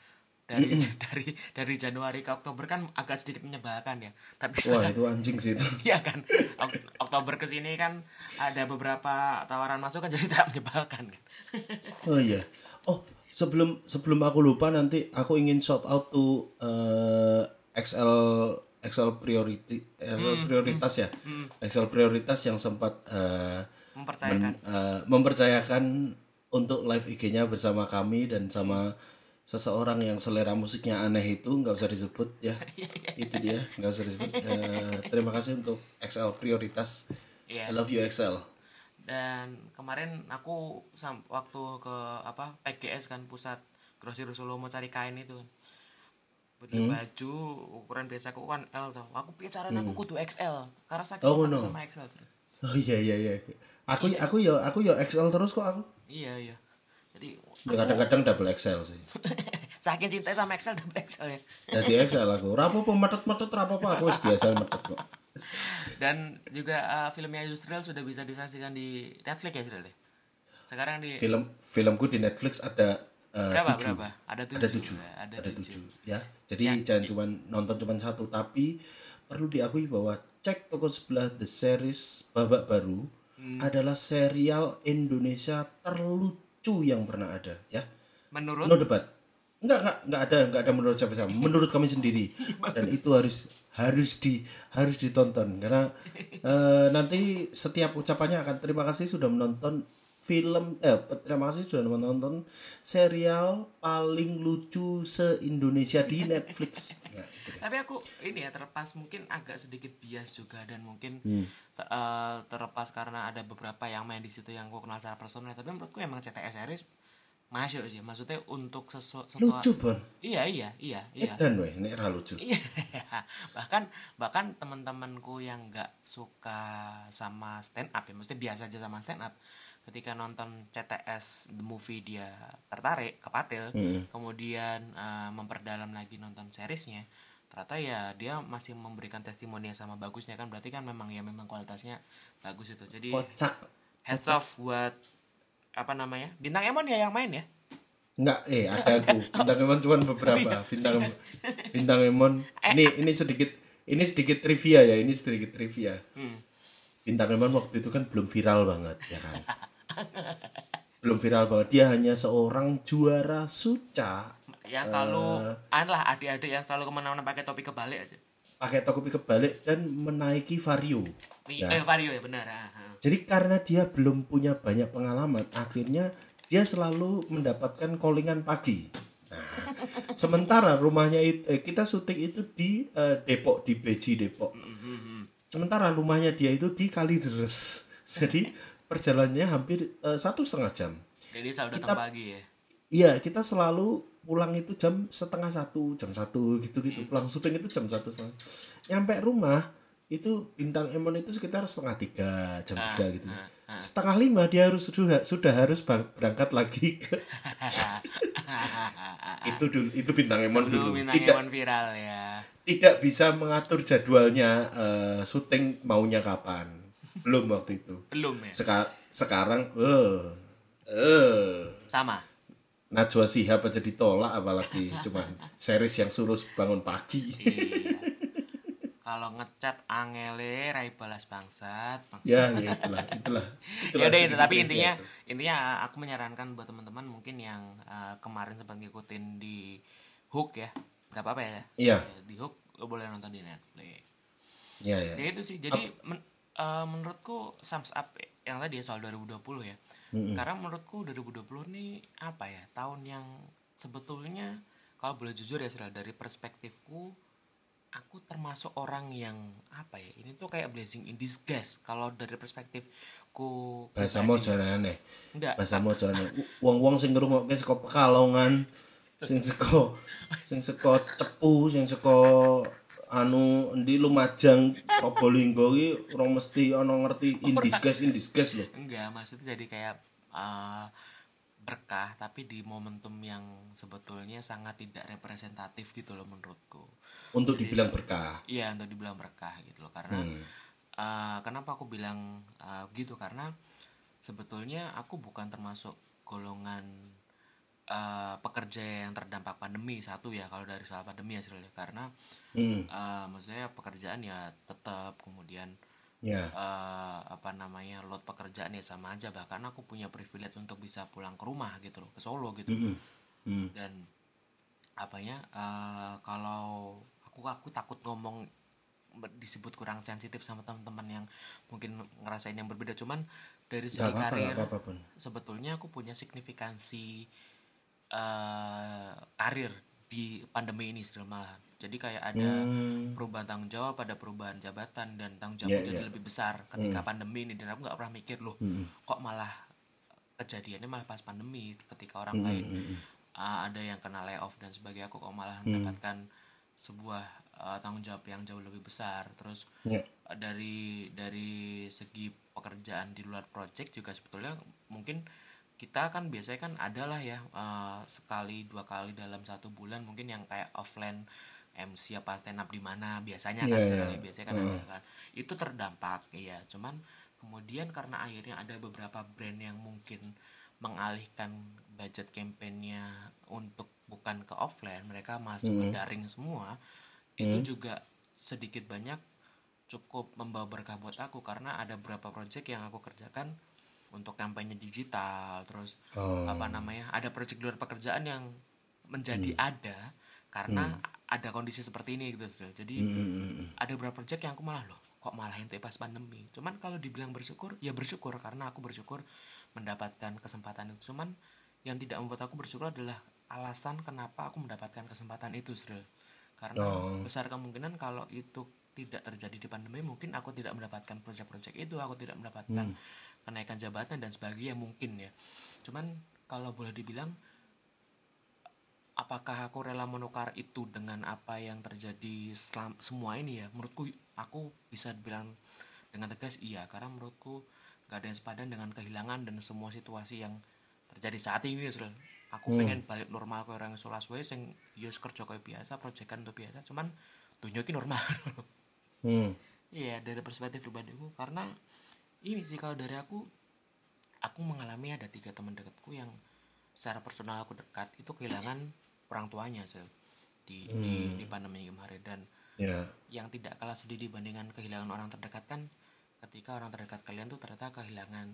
Dari dari dari Januari ke Oktober kan agak sedikit menyebalkan ya. Tapi Wah setelah itu anjing sih itu. Iya kan. Ok- Oktober ke sini kan ada beberapa tawaran masuk kan jadi tidak menyebalkan kan. Oh iya. Oh sebelum sebelum aku lupa nanti aku ingin shout out to eh, XL XL priority eh, prioritas ya. XL prioritas yang sempat eh, Mempercayakan. men- eh, mempercayakan untuk live IG-nya bersama kami dan sama seseorang yang selera musiknya aneh itu nggak usah disebut ya itu dia nggak usah disebut Eh, terima kasih untuk XL prioritas Iya. I love you XL Dan kemarin aku sam waktu ke apa PGS kan pusat grosir Solo mau cari kain itu kan. Beli Hmm. baju ukuran biasa aku kan L tau. Aku piye caranya aku kudu XL karena saking Oh, no. sama XL terus. oh iya iya iya aku aku ya aku ya XL terus kok aku Iya iya. Jadi Ya, kadang-kadang double XL sih saking cinta sama XL double XL ya. jadi XL aku rapopo metet-metet rapopo aku wis biasa metet kok Dan juga uh, filmnya Yusril sudah bisa disaksikan di Netflix ya Yusril ya? Sekarang di film filmku di Netflix ada eh, berapa tujuh. berapa? Ada tujuh. ada tujuh ya, Ada, ada tujuh. tujuh ya jadi jangan cuma nonton cuma satu tapi perlu diakui bahwa cek toko sebelah the series babak baru Hmm. adalah serial Indonesia terlucu yang pernah ada ya Menurut no debat enggak enggak enggak ada enggak ada menurut siapa siapa menurut kami sendiri dan itu harus harus di harus ditonton karena eh, nanti setiap ucapannya akan terima kasih sudah menonton film eh terima kasih sudah menonton serial paling lucu se Indonesia di Netflix ya, deh. tapi aku ini ya terlepas mungkin agak sedikit bias juga dan mungkin Hmm. te- eh, terlepas karena ada beberapa yang main di situ yang gue kenal secara personal tapi menurutku emang CTS series masuk sih maksudnya untuk sesuatu lucu bon. Iya iya iya iya. Dan weh ini ra lucu. Iya, bahkan bahkan teman-temanku yang nggak suka sama stand up ya, maksudnya biasa aja sama stand up, ketika nonton CTS the movie dia tertarik ke Patil, kemudian eh, memperdalam lagi nonton seriesnya, ternyata ya dia masih memberikan testimoni yang sama bagusnya kan, berarti kan memang ya memang kualitasnya bagus itu. Jadi kocak. heads off buat apa namanya bintang Emon ya yang main ya. Enggak, eh ada aku. Bintang Emon cuma beberapa. Bintang Bintang Emon. Ini ini sedikit ini sedikit trivia ya, ini sedikit trivia. Bintang Emon waktu itu kan belum viral banget ya kan. belum viral banget. Dia hanya seorang juara suca Yang selalu an lah adik-adik yang selalu ke mana-mana pakai topi kebalik aja. pakai topi kebalik dan menaiki vario. Nih, eh Vario ya benar. ah, ah. Jadi karena dia belum punya banyak pengalaman, akhirnya dia selalu mendapatkan callingan pagi. Nah, sementara rumahnya itu eh, kita syuting itu di eh, Depok di Beji Depok. Sementara rumahnya dia itu di Kalideres. Jadi perjalanannya hampir eh, satu setengah jam. Jadi selalu datang pagi ya. Iya, kita selalu pulang itu jam setengah satu, jam satu gitu-gitu. Pulang syuting itu jam satu setengah. Nyampe rumah itu bintang Emon itu sekitar setengah tiga, jam tiga gitu. Setengah lima dia harus sudah sudah harus berangkat lagi ke itu dulu itu bintang Emon Dulu dulu. bintang Tidak Emon viral ya. tidak bisa mengatur jadwalnya eh, syuting maunya kapan. Belum waktu itu. Belum ya. Seka- sekarang eh eh Sama. Najwa Shihab aja ditolak apalagi cuman series yang suruh bangun pagi. Iya. Kalau ngecat angele rai balas bangsat. bangsat. ya, ya itulah, itulah. itulah ya udah itu tapi intinya itu. intinya aku menyarankan buat teman-teman mungkin yang uh, kemarin sempat ngikutin di Hook ya nggak apa-apa ya Iya. Ya, di Hook lo boleh nonton di Netflix Ya, ya. ya itu sih jadi men- uh, menurutku sums up yang tadi ya soal 2020 ya karena menurutku 2020 ini apa ya tahun yang sebetulnya kalau boleh jujur ya dari perspektifku aku termasuk orang yang apa ya ini tuh kayak blessing in disguise kalau dari perspektifku Bahasa mau jangan aneh. enggak Bahasa mau jangan aneh. Wong-wong sing ngrungokke saka Pekalongan sing seko sing seko cepu sing seko anu endi Lumajang Probolinggo ki ora mesti ana ngerti in disguise in disguise lho enggak maksudnya jadi kayak eh, berkah tapi di momentum yang sebetulnya sangat tidak representatif gitu loh menurutku. Untuk dibilang berkah? Iya untuk dibilang berkah gitu loh. Karena eh, kenapa aku bilang eh, gitu? Karena sebetulnya aku bukan termasuk golongan eh, pekerja yang terdampak pandemi satu ya kalau dari soal pandemi hasilnya. Karena hmm. eh, maksudnya pekerjaan ya tetap kemudian ya eh, apa namanya load pekerjaan ya sama aja. Bahkan aku punya privilege untuk bisa pulang ke rumah gitu loh ke Solo gitu. Hmm. dan apanya eh, kalau aku aku takut ngomong disebut kurang sensitif sama teman-teman yang mungkin ngerasain yang berbeda. Cuman dari segi Gak karir gak apa-apa pun. sebetulnya aku punya signifikansi eh karir di pandemi ini sebenarnya malah jadi kayak ada perubahan tanggung jawab ada perubahan jabatan dan tanggung jawab Hmm. Yeah, jadi yeah. lebih besar. Ketika pandemi ini dan aku nggak pernah mikir loh kok malah kejadiannya malah pas pandemi? Ketika orang Hmm, lain uh, ada yang kena layoff dan sebagainya aku kok malah mendapatkan sebuah uh, tanggung jawab yang jauh lebih besar. Terus ya. uh, dari dari segi pekerjaan di luar project juga sebetulnya mungkin kita kan biasanya kan adalah ya uh, sekali dua kali dalam satu bulan mungkin yang kayak offline MC apa stand up di mana biasanya kan sekali iya. biasanya kan ada kan. Itu terdampak iya. Cuman kemudian karena akhirnya ada beberapa brand yang mungkin mengalihkan budget campaignnya untuk bukan ke offline mereka masuk ke daring semua itu juga sedikit banyak cukup membawa berkah buat aku karena ada beberapa project yang aku kerjakan untuk kampanye digital terus Oh. apa namanya ada project luar pekerjaan yang menjadi ada karena ada kondisi seperti ini gitu Sril. jadi Hmm, ada beberapa project yang aku malah loh kok malah ente pas pandemi cuman kalau dibilang bersyukur ya bersyukur karena aku bersyukur mendapatkan kesempatan itu cuman yang tidak membuat aku bersyukur adalah alasan kenapa aku mendapatkan kesempatan itu Sril. karena Oh. besar kemungkinan kalau itu tidak terjadi di pandemi mungkin aku tidak mendapatkan proyek-proyek itu aku tidak mendapatkan kenaikan jabatan dan sebagainya mungkin ya cuman kalau boleh dibilang apakah aku rela menukar itu dengan apa yang terjadi selam, semua ini ya? Menurutku aku bisa bilang dengan tegas iya. Karena menurutku gak ada yang sepadan dengan kehilangan dan semua situasi yang terjadi saat ini Sril. aku pengen balik normal ke orang isolas wae sing yus kerja kayak biasa proyekan untuk biasa. Cuman tunjukin normal. Hmm. Iya dari perspektif pribadiku karena ini sih kalau dari aku aku mengalami ada tiga teman dekatku yang secara personal aku dekat itu kehilangan orang tuanya Sel, di, di di pandemi kemarin. Dan ya. yang tidak kalah sedih dibandingkan kehilangan orang terdekat kan ketika orang terdekat kalian tuh ternyata kehilangan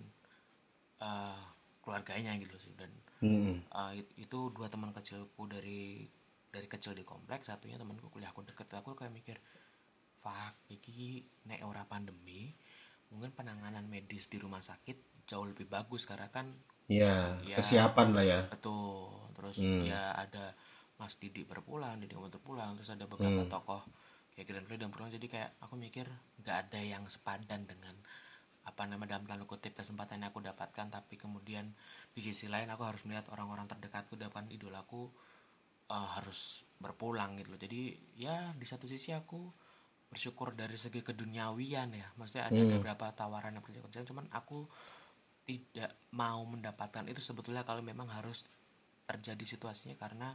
eh, keluarganya gitu sih. Dan hmm. uh, it- itu dua teman kecilku dari dari kecil di kompleks satunya temanku kuliah aku deket. Aku kayak mikir fuck iki nek ora pandemi mungkin penanganan medis di rumah sakit jauh lebih bagus karena kan ya Ya. kesiapan lah ya. betul terus Hmm. ya ada Mas Didi berpulang Didi Komuter pulang terus ada beberapa Hmm. tokoh kayak Grand Freedom pulang jadi kayak aku mikir nggak ada yang sepadan dengan apa nama dalam tanda kutip kesempatan yang aku dapatkan. Tapi kemudian di sisi lain aku harus melihat orang-orang terdekatku depan idolaku uh, harus berpulang gitu loh. Jadi ya di satu sisi aku bersyukur dari segi keduniawian ya. Maksudnya ada beberapa tawaran yang kerjaan cuman aku tidak mau mendapatkan itu sebetulnya kalau memang harus terjadi situasinya karena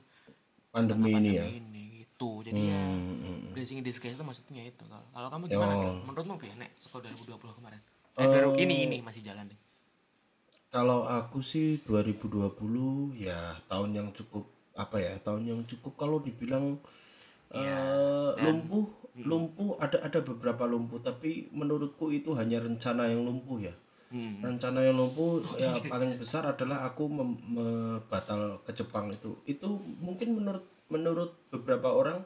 pandemi ini ya? pandemi ini gitu. Jadi ya Hmm, blessing in disguise itu maksudnya itu kalau kalau kamu gimana Oh. sih menurutmu ya nek? Sekolah 2020 kemarin. Eh, 2000 ini ini masih jalan deh kalau aku sih 2020 ya tahun yang cukup apa ya tahun yang cukup kalau dibilang eh, lumpuh lumpuh ada ada beberapa lumpuh tapi menurutku itu hanya rencana yang lumpuh ya Hmm. rencana yang lumpuh ya paling besar adalah aku mem- me- batal ke Jepang itu. Itu mungkin menurut menurut beberapa orang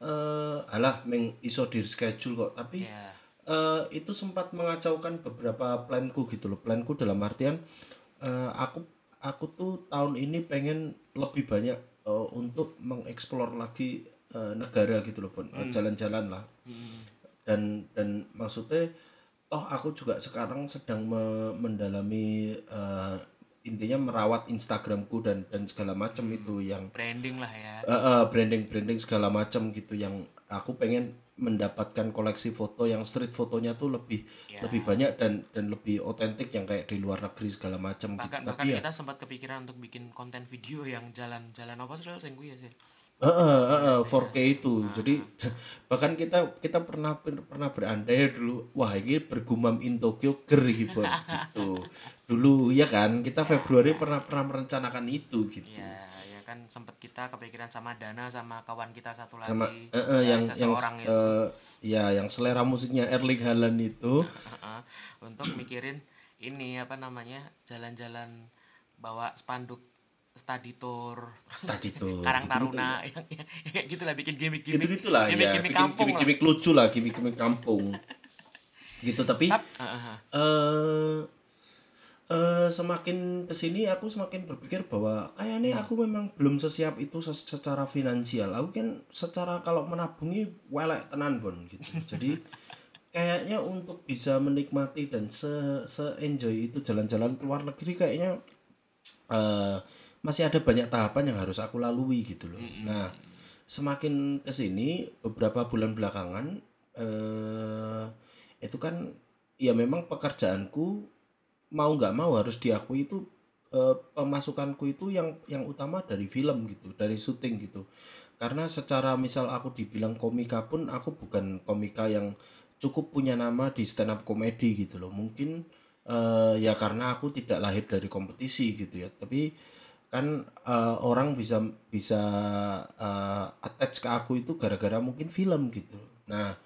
eh alah meng iso di schedule kok. Tapi ya eh, itu sempat mengacaukan beberapa planku gitu loh. Planku dalam artian eh, aku aku tuh tahun ini pengen lebih banyak eh, untuk mengeksplor lagi eh, negara gitu loh pun jalan-jalan lah. Dan dan maksudnya toh aku juga sekarang sedang me- mendalami eh, intinya merawat Instagramku dan dan segala macam itu yang branding lah ya. Branding branding segala macam gitu yang aku pengen mendapatkan koleksi foto yang street fotonya tuh lebih lebih banyak dan dan lebih otentik yang kayak di luar negeri segala macam gitu. bahkan bahkan kita sempat kepikiran untuk bikin konten video yang jalan-jalan apa sih ya sih Heeh, heeh, 4K itu. Jadi bahkan kita kita pernah pernah berandai dulu, wah ini bergumam in Tokyo ger gitu. gitu. Dulu ya kan, kita Februari pernah pernah merencanakan itu gitu. ya ya kan sempat kita kepikiran sama Dana sama kawan kita satu lagi Sama eh, eh, yang yang itu eh, ya yang selera musiknya Erling Haaland itu. Heeh, untuk mikirin ini apa namanya jalan-jalan bawa spanduk study tour. Study tour, Karang Taruna yang, yang, yang kayak gitulah bikin gimmick-gimmick Gitu-gitulah ya, gimmick-gimmick bikin kampung lah. gimmick-gimmick lucu lah, gimmick-gimmick kampung. gitu tapi Tap- heeh, eh eh semakin ke sini aku semakin berpikir bahwa kayaknya aku memang belum sesiap itu se- secara finansial. Aku kan secara kalau menabungi welek tenan bon gitu. Jadi kayaknya untuk bisa menikmati dan se se enjoy itu jalan-jalan ke luar negeri kayaknya eh masih ada banyak tahapan yang harus aku lalui gitu loh. Nah semakin ke sini beberapa bulan belakangan eh itu kan ya memang pekerjaanku mau nggak mau harus diakui itu eh, pemasukanku itu yang yang utama dari film gitu dari syuting gitu. Karena secara misal aku dibilang komika pun aku bukan komika yang cukup punya nama di stand up comedy gitu loh. Mungkin eh, ya karena aku tidak lahir dari kompetisi gitu ya. Tapi kan eh, orang bisa bisa eh, attach ke aku itu gara-gara mungkin film gitu. Nah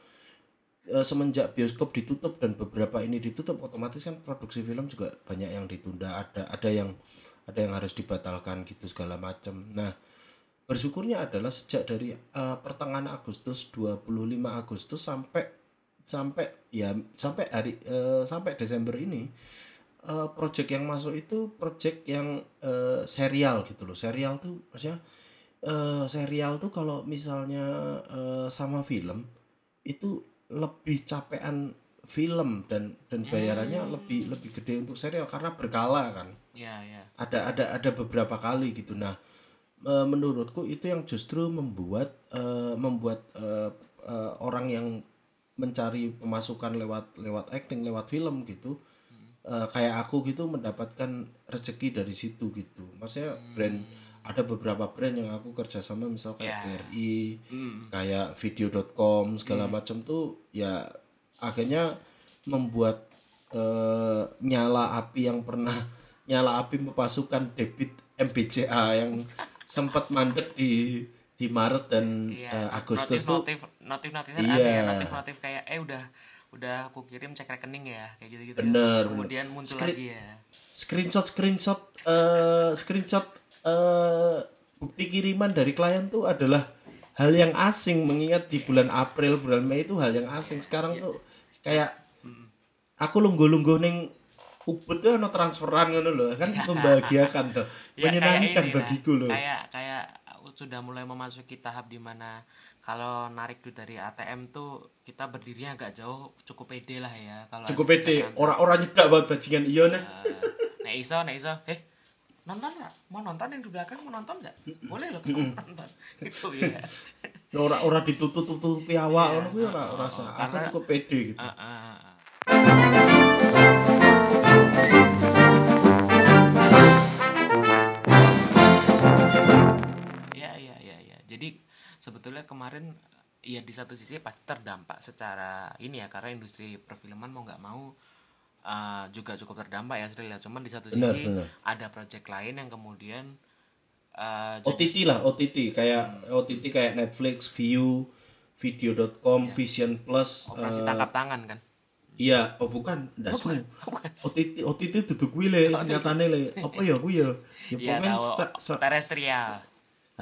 eh, semenjak bioskop ditutup dan beberapa ini ditutup otomatis kan produksi film juga banyak yang ditunda. Ada ada yang ada yang harus dibatalkan gitu segala macam nah bersyukurnya adalah sejak dari eh, pertengahan Agustus 25 Agustus sampai sampai ya sampai hari eh, sampai Desember ini eh, project yang masuk itu project yang eh, serial gitu loh. Serial tuh maksudnya eh, serial tuh kalau misalnya eh, sama film itu lebih capean film dan dan bayarannya lebih lebih gede untuk serial karena berkala kan. Ya ya. Ada ada ada beberapa kali gitu. Nah e, menurutku itu yang justru membuat e, membuat e, e, orang yang mencari pemasukan lewat lewat acting lewat film gitu E, kayak aku gitu mendapatkan rezeki dari situ gitu. Maksudnya brand ada beberapa brand yang aku kerjasama misal kayak BRI kayak video.com segala macam tuh ya akhirnya membuat eh, nyala api yang pernah nyala api pemasukan debit MBCA yang sempat mandek di di Maret dan eh, Agustus tuh notif notif notif Iya. ada ya notif notif kayak eh udah udah aku kirim cek rekening ya kayak gitu gitu Bener, kemudian muncul Screen- lagi ya. screenshot screenshot eh screenshot eh bukti kiriman dari klien tuh adalah hal yang asing mengingat di bulan April bulan Mei itu hal yang asing. Sekarang tuh kayak aku lungguh-lungguh ning Ubud tuh ono transferan ngono loh kan membahagiakan tuh Ya, menyenangkan bagiku loh kayak kayak sudah mulai memasuki tahap di mana kalau narik duit dari ATM tuh kita berdirinya agak jauh cukup pede lah ya kalau cukup pede. orang-orang nyedak banget bajingan iya nah. Eh, nek iso nek iso. Eh nonton nggak? Mau nonton yang di belakang mau nonton nggak? Boleh loh kita nonton. Itu ya. Orang-orang ditutup-tutupi awak ngono kuwi ora ora sah. aku Iya. Cukup pede gitu. Ah, ah, ah. Sebetulnya kemarin ya di satu sisi pasti terdampak secara ini ya karena industri perfilman mau nggak mau uh, juga cukup terdampak ya Sril ya. Cuman di satu Benar, sisi benar. ada project lain yang kemudian uh, jadi OTT lah OTT kayak OTT kayak Netflix, View, Video.com, Vision Plus, operasi eh, tangkap tangan kan. iya, oh bukan, dasmu. Bukan. OTT OTT duduk kuwi le singkatane le. Apa ya kuwi ya? Ya Iya pokoknya terestrial.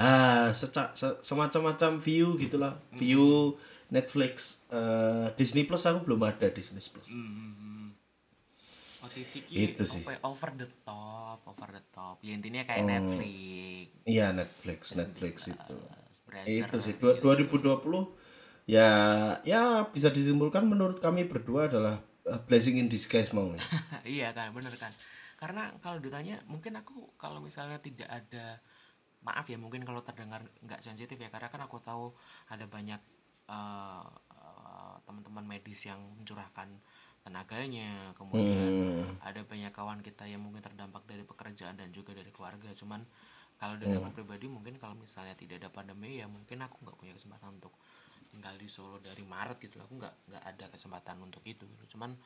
Ah, seca- se- semacam-macam view gitulah. View, Netflix, eh, Disney Plus aku belum ada Disney Plus. OTT ki Itu sih. ya, over the top, over the top. Ya intinya kayak Netflix. Iya, Netflix, Netflix itu. Itu sih dua- 2020 ya ya bisa disimpulkan menurut kami berdua adalah uh, blessing in disguise mau iya kan, bener kan. karena kalau ditanya mungkin aku kalau misalnya tidak ada maaf ya mungkin kalau terdengar nggak sensitif ya karena kan aku tahu ada banyak uh, uh, teman-teman medis yang mencurahkan tenaganya kemudian ada banyak kawan kita yang mungkin terdampak dari pekerjaan dan juga dari keluarga. Cuman kalau dari aku pribadi mungkin kalau misalnya tidak ada pandemi ya mungkin aku nggak punya kesempatan untuk tinggal di Solo dari Maret gitu aku nggak nggak ada kesempatan untuk itu gitu. Cuman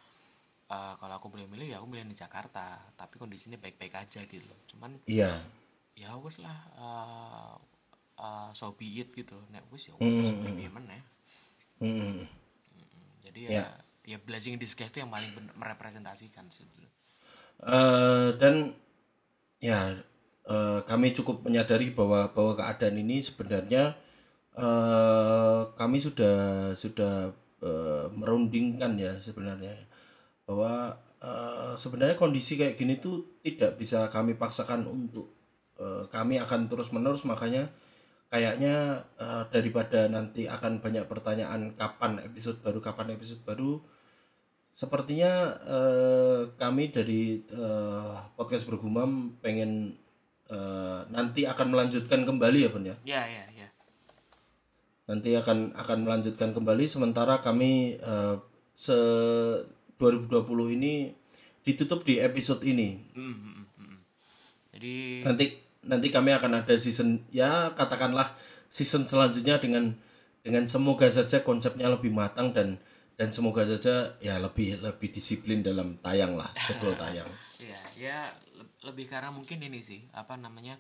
uh, kalau aku boleh milih ya aku milih di Jakarta. Tapi kondisinya baik-baik aja gitu cuman iya ya wes lah uh, uh, so be it gitu loh. Nek wes ya wes mm. ya Mm. jadi ya ya. blessing in disguise itu yang paling merepresentasikan sih Eh, dan ya eh, kami cukup menyadari bahwa bahwa keadaan ini sebenarnya eh, kami sudah sudah eh, merundingkan ya sebenarnya. Bahwa eh, sebenarnya kondisi kayak gini tuh tidak bisa kami paksakan untuk eh, kami akan terus menerus makanya kayaknya eh, daripada nanti akan banyak pertanyaan kapan episode baru kapan episode baru Sepertinya eh, kami dari eh, podcast bergumam pengen eh, nanti akan melanjutkan kembali ya Bun ya. ya ya ya Nanti akan akan melanjutkan kembali sementara kami eh, se 2020 ini ditutup di episode ini. Mm, mm, mm, mm. jadi Nanti nanti kami akan ada season ya katakanlah season selanjutnya dengan dengan semoga saja konsepnya lebih matang dan dan semoga saja ya lebih lebih disiplin dalam tayang lah sebelum tayang. ya ya le- lebih karena mungkin ini sih apa namanya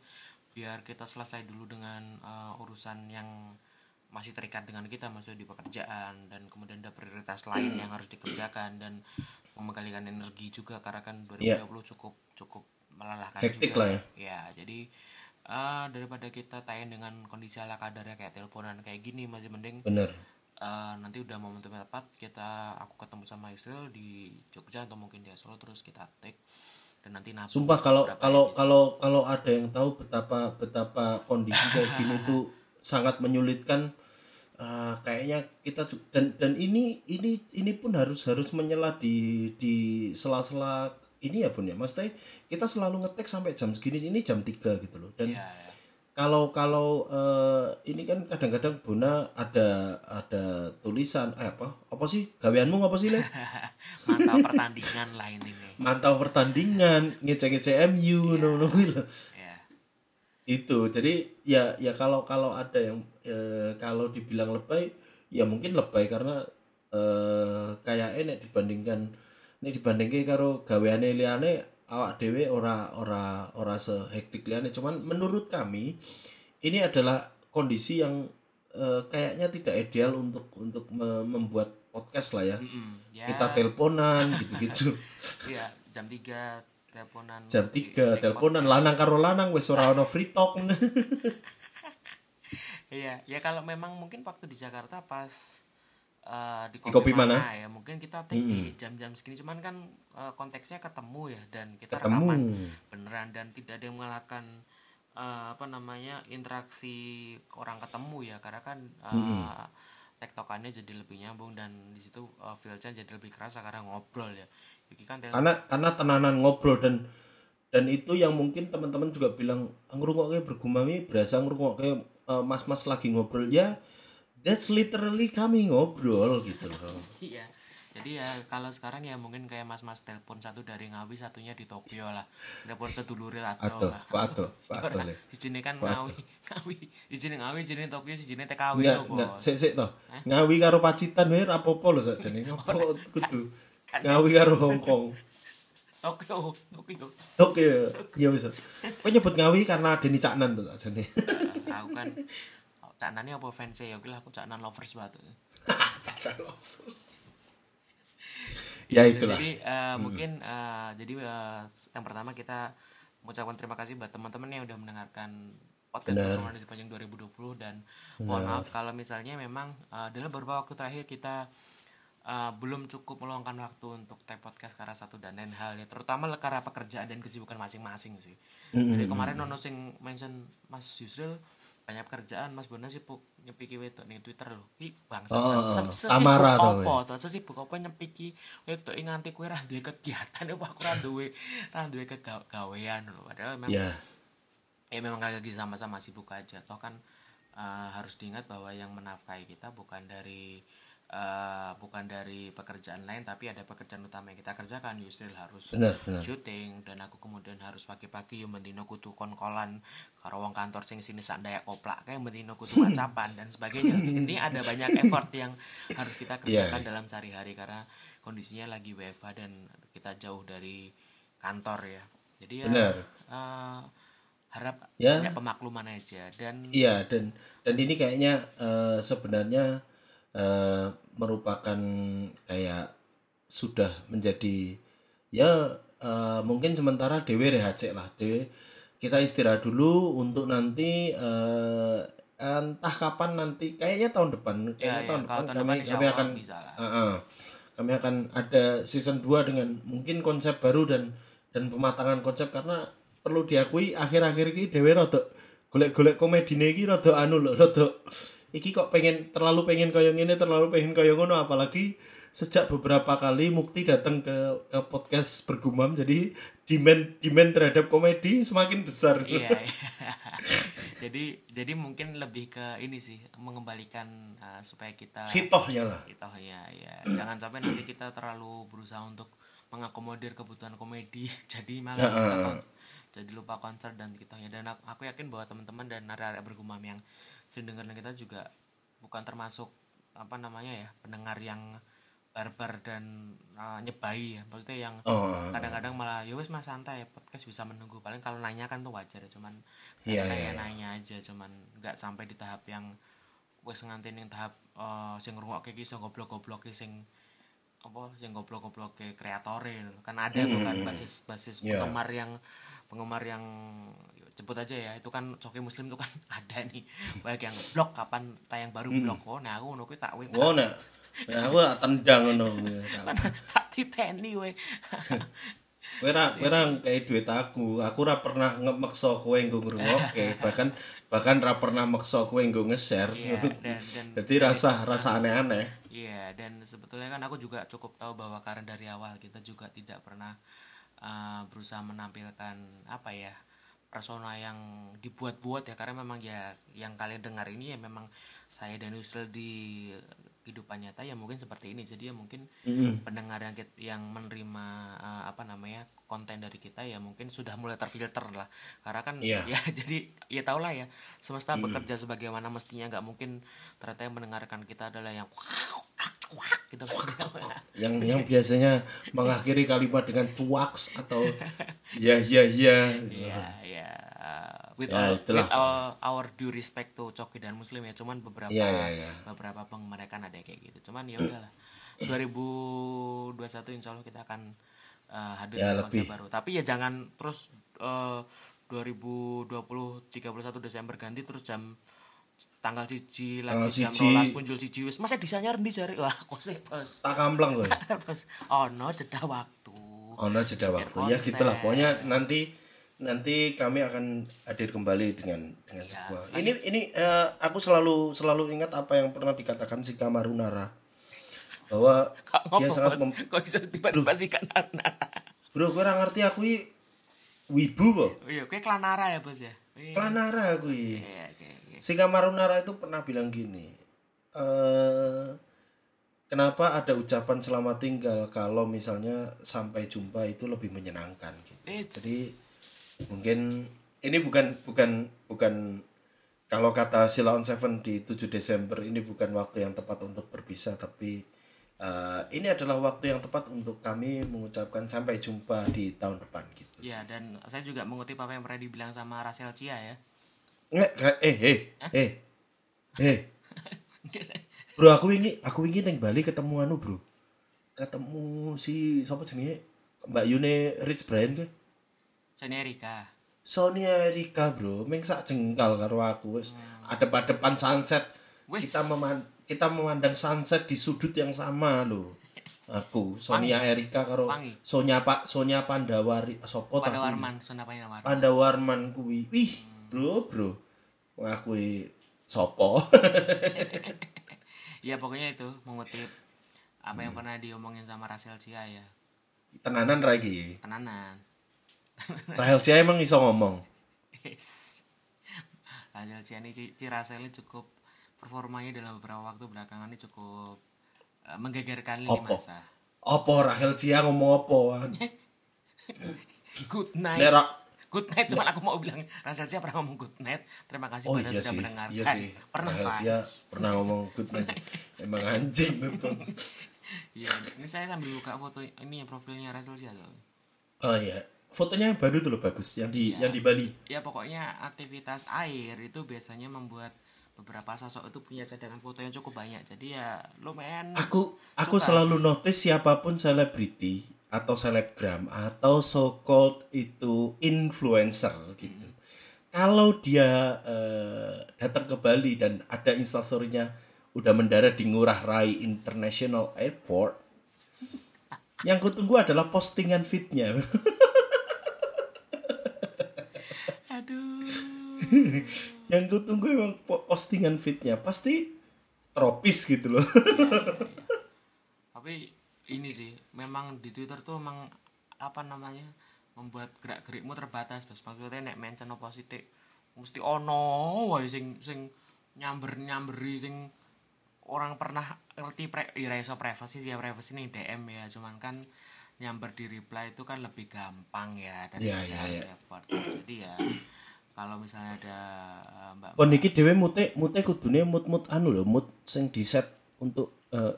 biar kita selesai dulu dengan uh, urusan yang masih terikat dengan kita maksudnya di pekerjaan dan kemudian ada prioritas lain yang harus dikerjakan dan membekalikan energi juga karena kan 2020 cukup cukup melelahkan Hektik juga lah ya. ya jadi uh, daripada kita tayang dengan kondisi ala kadarnya kayak teleponan kayak gini masih mending Bener. Eh, nanti udah momentumnya tepat kita aku ketemu sama Israel di Jogja atau mungkin di Solo terus kita take dan nanti nabung Sumpah kalau kalau kalau kalau ada yang tahu betapa betapa kondisi kayak gini tuh sangat menyulitkan eh, kayaknya kita dan dan ini ini ini pun harus harus menyela di di sela-sela ini ya Bun ya. Maksudnya kita selalu ngetek sampai jam segini ini jam 3 gitu loh. Dan ya, ya. kalau kalau eh, ini kan kadang-kadang Bona ada ada tulisan eh, apa apa sih gaweanmu apa sih Le? mantap pertandingan lain ini mantau pertandingan ngecek-ngecek MU ngono kuwi lho. ya itu jadi ya ya kalau kalau ada yang eh, kalau dibilang lebay ya mungkin lebay karena eh kayak nek dibandingkan nek dibandingke karo gaweane liyane awak dhewe ora ora ora sehektik liyane. Cuman menurut kami ini adalah kondisi yang eh, kayaknya tidak ideal untuk untuk me- membuat podcast lah ya. Mm, ya. Kita teleponan gitu-gitu. Ya jam 3 teleponan. Jam 3 teleponan lanang karo lanang wis ora ono free talk. Iya, ya kalau memang mungkin waktu di Jakarta pas eh, di, kopi mana? ya mungkin kita take di jam-jam segini cuman kan eh, konteksnya ketemu ya dan kita Ketemu. rekaman beneran dan tidak ada yang mengalahkan eh, apa namanya interaksi orang ketemu ya karena kan eh, tektokannya jadi lebih nyambung dan di situ uh, feel-nya jadi lebih kerasa karena ngobrol ya. Yuki kan karena karena tenanan ngobrol dan dan itu yang mungkin teman-teman juga bilang ngrungokke bergumami berasa ngrungokke eh, mas-mas lagi ngobrol ya that's literally kami ngobrol gitu loh Iya. Jadi ya kalau sekarang ya mungkin kayak mas-mas telepon satu dari Ngawi satunya di Tokyo lah. Telepon sedulure atau Pak Aduh, Le. Di sini kan Ngawi, Ngawi. Di sini Ngawi, di sini Tokyo, di sini TKW enggak loh, enggak Bos. sik sik toh ngawi karo pacitan wae rapopo lho sakjane ngopo kudu kan. ngawi karo Hongkong Tokyo, Tokyo. oke ya wis kok nyebut ngawi karena Deni Caknan tuh sakjane Eh, Tahu kan Cak Nani apa fans ya oke lah aku Cak Nan lovers banget. ya itulah. Jadi eh, mungkin eh, jadi eh, yang pertama kita mengucapkan terima kasih buat teman-teman yang udah mendengarkan podcast Pertemuan di sepanjang 2020 dan mohon maaf kalau misalnya memang eh, dalam beberapa waktu terakhir kita eh, belum cukup meluangkan waktu untuk tag podcast karena satu dan lain hal ya terutama karena pekerjaan dan kesibukan masing-masing sih. Jadi kemarin nono sing mention Mas Yusril banyak pekerjaan Mas Bona sibuk nyepiki wedok ning Twitter lho. Ih bangsa. Oh, Se- sesibuk to, apa to? Sesibuk apa nyepiki wedok nganti kowe ra duwe kegiatan apa aku ra duwe ra duwe kegawean lho. Padahal memang ya ya memang lagi sama-sama sibuk aja toh kan eh, harus diingat bahwa yang menafkahi kita bukan dari eh, bukan dari pekerjaan lain tapi ada pekerjaan utama yang kita kerjakan Yusril harus Bener, bener. syuting dan aku kemudian harus pagi-pagi yang bendino kudu konkolan karo wong kantor sing sini sak dayak koplak kayak bendino kudu wacapan dan sebagainya ini ada banyak effort yang harus kita kerjakan Iya. dalam sehari-hari karena kondisinya lagi WFH dan kita jauh dari kantor ya jadi ya Bener. eh, harap Ya. banyak pemakluman aja dan Iya dan dan ini kayaknya eh, sebenarnya eh, merupakan kayak sudah menjadi ya eh, mungkin sementara dewe rehat lah dewe kita istirahat dulu untuk nanti eh, entah kapan nanti kayaknya tahun depan kayaknya ya, tahun depan tahun kami depan kami akan bisa lah. Ah, ah. kami akan ada season 2 dengan mungkin konsep baru dan dan pematangan konsep karena perlu diakui akhir-akhir ini dewe rada golek-golek komedine iki rada anu lho rada iki kok pengen terlalu pengen koyo ngene terlalu pengen koyo ngono apalagi sejak beberapa kali Mukti datang ke ke podcast bergumam jadi demand demand terhadap komedi semakin besar. Iya iya. jadi jadi mungkin lebih ke ini sih mengembalikan uh, supaya kita hitohnya lah kita ya ya jangan sampai nanti kita terlalu berusaha untuk mengakomodir kebutuhan komedi jadi malah kon- jadi lupa konser dan kita ya. Dan aku, aku yakin bahwa teman-teman dan area bergumam yang sering dengerin kita juga bukan termasuk apa namanya ya pendengar yang barbar dan uh, nyebai ya maksudnya yang oh kadang-kadang malah ya wes mas santai podcast bisa menunggu paling kalau nanya kan tuh wajar ya cuman Iya, nanya iya, iya. nanya aja cuman nggak sampai di tahap yang wes nganti ning tahap eh sing ngrungokke iki sing goblok-goblok sing apa sing goblok-goblok kreatore lho. kan ada tuh kan basis basis Iya. penggemar yang penggemar yang sebut aja ya. Itu kan coki muslim tuh kan ada nih. Baik yang blog kapan tayang baru blog oh nah aku ngono kuwi tak wis. Oh nah. Nah, aku tendang ngono tak titeni we Kowe. Ra kowe ra kayak duit aku. Aku ra pernah ngemaksa kowe nggo ngrungokke, bahkan bahkan ra pernah maksa kowe nggo nge-share. Iya, dan dan Jadi rasa rasa aneh-aneh. Iya, dan sebetulnya kan aku juga cukup tahu bahwa karena dari awal kita juga tidak pernah uh, berusaha menampilkan apa ya persona yang dibuat-buat ya karena memang ya yang kalian dengar ini ya memang saya dan Yusril di kehidupan nyata ya mungkin seperti ini. Jadi ya mungkin pendengar yang kit- yang menerima uh, apa namanya konten dari kita ya mungkin sudah mulai terfilter lah. Karena kan Iya. ya jadi ya tau lah ya semesta bekerja sebagaimana mestinya. Nggak mungkin ternyata yang mendengarkan kita adalah yang gitu Yang yang biasanya mengakhiri kalimat dengan cuaks atau ya ya ya. ya ya with Ya, all itulah. with all our due respect to Coki dan Muslim ya cuman beberapa Iya, iya, iya. beberapa penggemar kan ada kayak gitu cuman ya udahlah 2021 insya Allah kita akan uh, hadir Ya, lebih. baru tapi ya jangan terus uh, 2020 31 Desember ganti terus jam tanggal cici Tanggal lagi jam siji. rolas muncul cici wis masa disanyar ndi jari wah kok sih bos Tak kamplang kowe. Oh no jeda waktu Ono jeda waktu. Ya gitulah pokoknya nanti nanti kami akan hadir kembali dengan dengan Ya, sebuah. Ini ini eh, aku selalu selalu ingat apa yang pernah dikatakan si Kamarunara bahwa dia sangat mem- kok bisa tiba-tiba sih kan Bro, gue ngerti aku wibu kok. iya kayak kelanara ya bos ya iya Lanara aku iya iya iya. Si Kamarunara itu pernah bilang gini. eh kenapa ada ucapan selamat tinggal kalau misalnya sampai jumpa itu lebih menyenangkan gitu. It's- Jadi mungkin ini bukan bukan bukan kalau kata Sila on Seven di 7 Desember ini bukan waktu yang tepat untuk berpisah tapi eh, ini adalah waktu yang tepat untuk kami mengucapkan sampai jumpa di tahun depan gitu. Iya dan saya juga mengutip apa yang pernah dibilang sama Rachel Chia ya. Nggak, nggak, eh eh eh eh. Bro aku ingin aku ingin neng Bali ketemu anu bro. Ketemu si siapa jenenge? Mbak Yune Rich Brian ke Sonia Erika. Sonia Erika bro. Meng sak jengkal karo aku wis. Adep-adepan sunset. Wis. kita meman kita memandang sunset di sudut yang sama loh aku Sonia Erika karo Wangi. Sonia Pak Sonia Pandawari sopo Pada tak Warman, Sona Panawar. Pandawarman kuwi. Wih, bro, bro. ngakui sopo ya pokoknya itu mengutip apa yang pernah diomongin sama Rasel Cia ya. Tenanan lagi tenanan Rahel Cia emang iso ngomong Yes. Rasel Cia ini ini cukup performanya dalam beberapa waktu belakangan ini cukup eh, menggegerkan lini Opo? masa Apa Rahel Cia ngomong apa good night Nerak good night cuman aku mau bilang Rasel Cia pernah ngomong good night terima kasih Oh pada iya sudah sih, mendengarkan iya sih. pernah Rahel Cia pernah ngomong good night. Emang anjing betul. Iya, ini saya sambil buka foto ini ya profilnya Rasel Cia. Oh iya, fotonya yang baru tuh loh bagus, yang di yang di Bali. ya pokoknya aktivitas air itu biasanya membuat beberapa sosok itu punya cadangan foto yang cukup banyak jadi ya lumayan Aku aku suka selalu notice siapa pun selebriti atau selebgram atau so called itu influencer gitu. Kalau dia eh, datang ke Bali dan ada instastorynya udah mendarat di Ngurah Rai International Airport, yang kutunggu adalah postingan fitnya. aduh yang gue tunggu emang po- postingan fitnya pasti tropis gitu loh tapi ini sih memang di Twitter tuh memang apa namanya membuat gerak gerikmu terbatas bos maksudnya nek mention apa Dik? mesti ono wae sing sing nyamber nyamberi sing orang pernah ngerti pre ya iso privacy sih ya privacy nih DM ya cuman kan nyamber di reply itu kan lebih gampang ya dan iya, harus iya. effort jadi ya kalau misalnya ada uh, mbak oh niki dewe mute mute kudune mut mut anu loh mut sing di set untuk eh,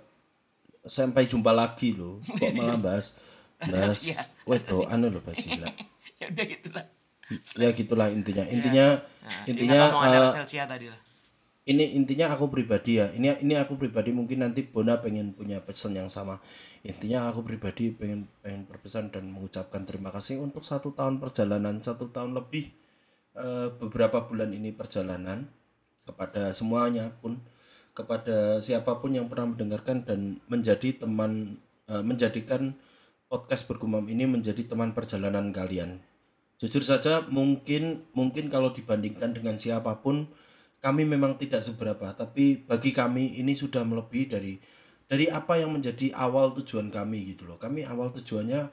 sampai jumpa lagi loh kok malah bahas bahas Iya. wedo anu loh bahas gila ya udah gitulah. Ya gitulah intinya. Intinya nah, intinya Chia tadi lah. ini intinya aku pribadi ya. Ini ini aku pribadi mungkin nanti Bona pengen punya pesan yang sama. Intinya aku pribadi pengen pengen berpesan dan mengucapkan terima kasih untuk satu tahun perjalanan satu tahun lebih eh, beberapa bulan ini perjalanan kepada semuanya pun kepada siapa pun yang pernah mendengarkan dan menjadi teman eh, menjadikan podcast bergumam ini menjadi teman perjalanan kalian. Jujur saja mungkin mungkin kalau dibandingkan dengan siapa pun kami memang tidak seberapa. Tapi bagi kami ini sudah melebihi dari dari apa yang menjadi awal tujuan kami gitu loh. Kami awal tujuannya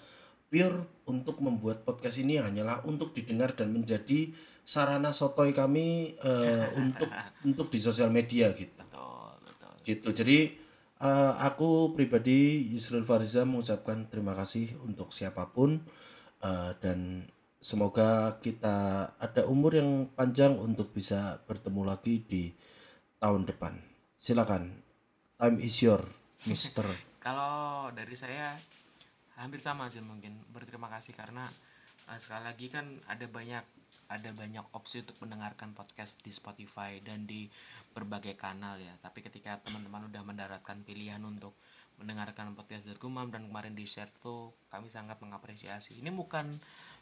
pure untuk membuat podcast ini hanyalah untuk didengar dan menjadi sarana sotoy kami eh, untuk untuk di sosial media gitu. Betul betul. Gitu. Jadi eh, aku pribadi Yusril Fariza mengucapkan terima kasih untuk siapa pun eh, dan semoga kita ada umur yang panjang untuk bisa bertemu lagi di tahun depan. Silakan. Time is your Mister. Kalau dari saya hampir sama sih mungkin berterima kasih karena eh, sekali lagi kan ada banyak ada banyak opsi untuk mendengarkan podcast di Spotify dan di berbagai kanal ya. Tapi ketika teman-teman udah mendaratkan pilihan untuk mendengarkan podcast bergumam dan kemarin di share tuh kami sangat mengapresiasi. Ini bukan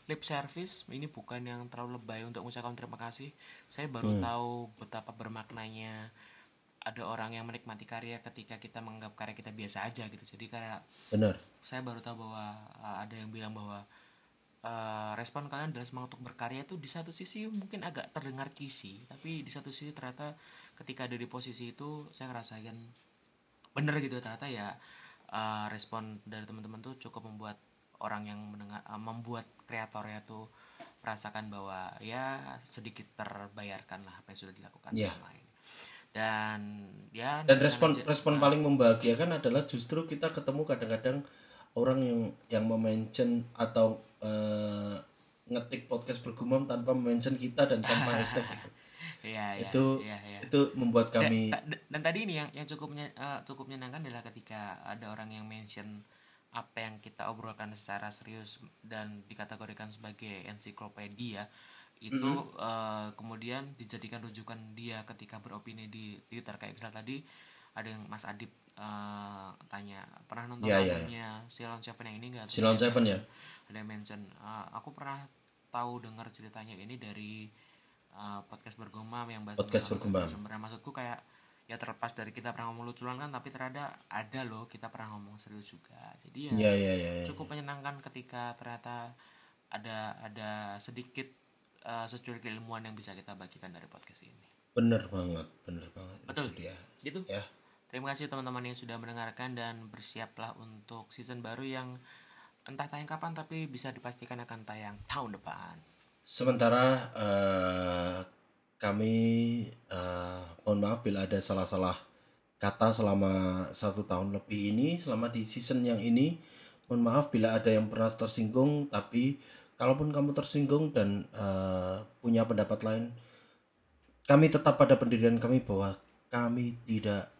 lip service ini bukan yang terlalu lebay untuk mengucapkan terima kasih. Saya baru tahu betapa bermaknanya ada orang yang menikmati karya ketika kita menganggap karya kita biasa aja gitu. Jadi kayak benar. saya baru tahu bahwa uh, ada yang bilang bahwa uh, respon kalian dalam semangat untuk berkarya itu di satu sisi mungkin agak terdengar kisi tapi di satu sisi ternyata ketika ada di posisi itu saya ngerasain bener gitu. Ternyata ya uh, respon dari teman-teman tuh cukup membuat orang yang mendengar uh, membuat kreatornya tuh merasakan bahwa ya sedikit terbayarkan lah apa yang sudah dilakukan Iya. selama ini dan ya dan respon aja- respon paling membahagiakan adalah justru kita ketemu kadang-kadang orang yang yang mention atau eh, ngetik podcast bergumam tanpa mention kita dan tanpa hashtag gitu. Iya, itu iya, iya. itu membuat kami Ta- d- dan tadi ini yang yang cukup eh, cukup menyenangkan adalah ketika ada orang yang mention apa yang kita obrolkan secara serius dan dikategorikan sebagai ensiklopedia itu eh, kemudian dijadikan rujukan dia ketika beropini di Twitter. Kayak misal tadi ada yang Mas Adib eh, tanya pernah nonton Iya, iya, albumnya Silon Seven yang ini enggak Silon Seven ya? ada yang mention "Ah, aku pernah tahu dengar ceritanya ini dari uh, podcast bergumam yang bahas Podcast bergumam. sumber maksudku kayak ya terlepas dari kita pernah ngomong lucuan kan tapi ternyata ada loh kita pernah ngomong serius juga. Jadi ya ya ya ya, ya. cukup menyenangkan ketika ternyata ada ada sedikit uh, secuil keilmuan yang bisa kita bagikan dari podcast ini bener banget bener banget Betul. itu dia Gitu. ya Terima kasih teman-teman yang sudah mendengarkan dan bersiaplah untuk season baru yang entah tayang kapan tapi bisa dipastikan akan tayang tahun depan. sementara eh, kami eh, mohon maaf bila ada salah-salah kata selama satu tahun lebih ini selama di season yang ini mohon maaf bila ada yang pernah tersinggung tapi kalaupun kamu tersinggung dan eh, punya pendapat lain kami tetap pada pendirian kami bahwa kami tidak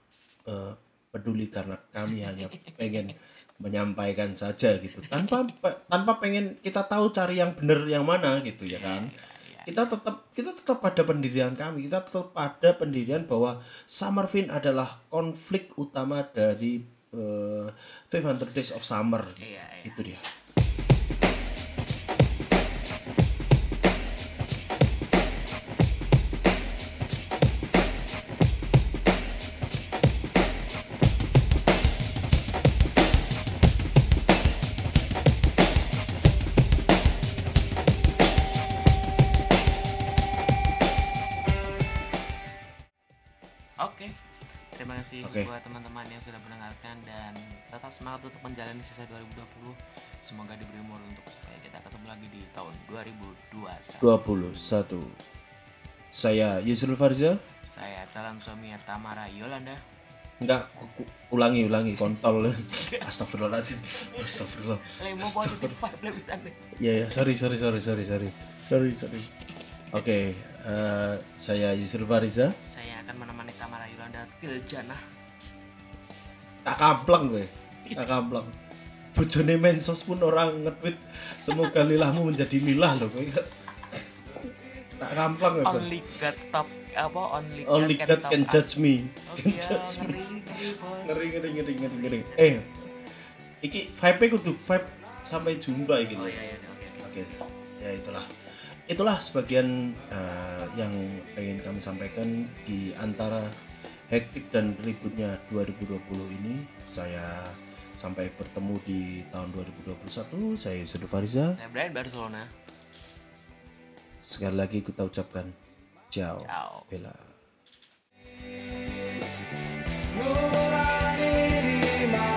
eh, peduli karena kami hanya pengen menyampaikan saja gitu. Tanpa tanpa pengen kita tahu cari yang benar yang mana gitu ya kan? Kita tetap kita tetap pada pendirian kami. Kita tetap pada pendirian bahwa Summerfin adalah konflik utama dari eh, 500 Days of Summer. Iya, iya. itu dia Oke. Terima kasih Oke. buat teman-teman yang sudah mendengarkan dan tetap semangat untuk menjalani sisa 2020. Semoga diberi umur untuk supaya kita ketemu lagi di tahun 2021. 21 saya Yusril Farza Saya calon suami Tamara Yolanda. enggak ulangi ulangi kontol astagfirullahaladzim astagfirullah Lemo positif vibe lebih santai. ya ya sorry sorry sorry sorry sorry sorry sorry oke eh, saya Yusril Fariza. Saya akan menemani Tamara Yolanda Tiljana. tak kamplang gue tak kamplang bojone mensos pun orang nge-tweet semoga lilahmu menjadi lilah loh gue tak kamplang gue Only God stop apa only God only God can judge me. Oh can iya, judge me. ngeri, ngeri, ngeri ngeri ngeri eh iki vibe kudu vibe sampai jumpa iki Oh iya iya oke oke. Oke, ya itulah itulah sebagian uh, yang ingin kami sampaikan di antara hektik dan ributnya 2020 ini. Saya sampai bertemu di tahun 2021. Saya Yusuf Fariza. Saya Brian Barcelona. Sekali lagi kita ucapkan ciao. Ciao. Bella. Kurapakan dirimu,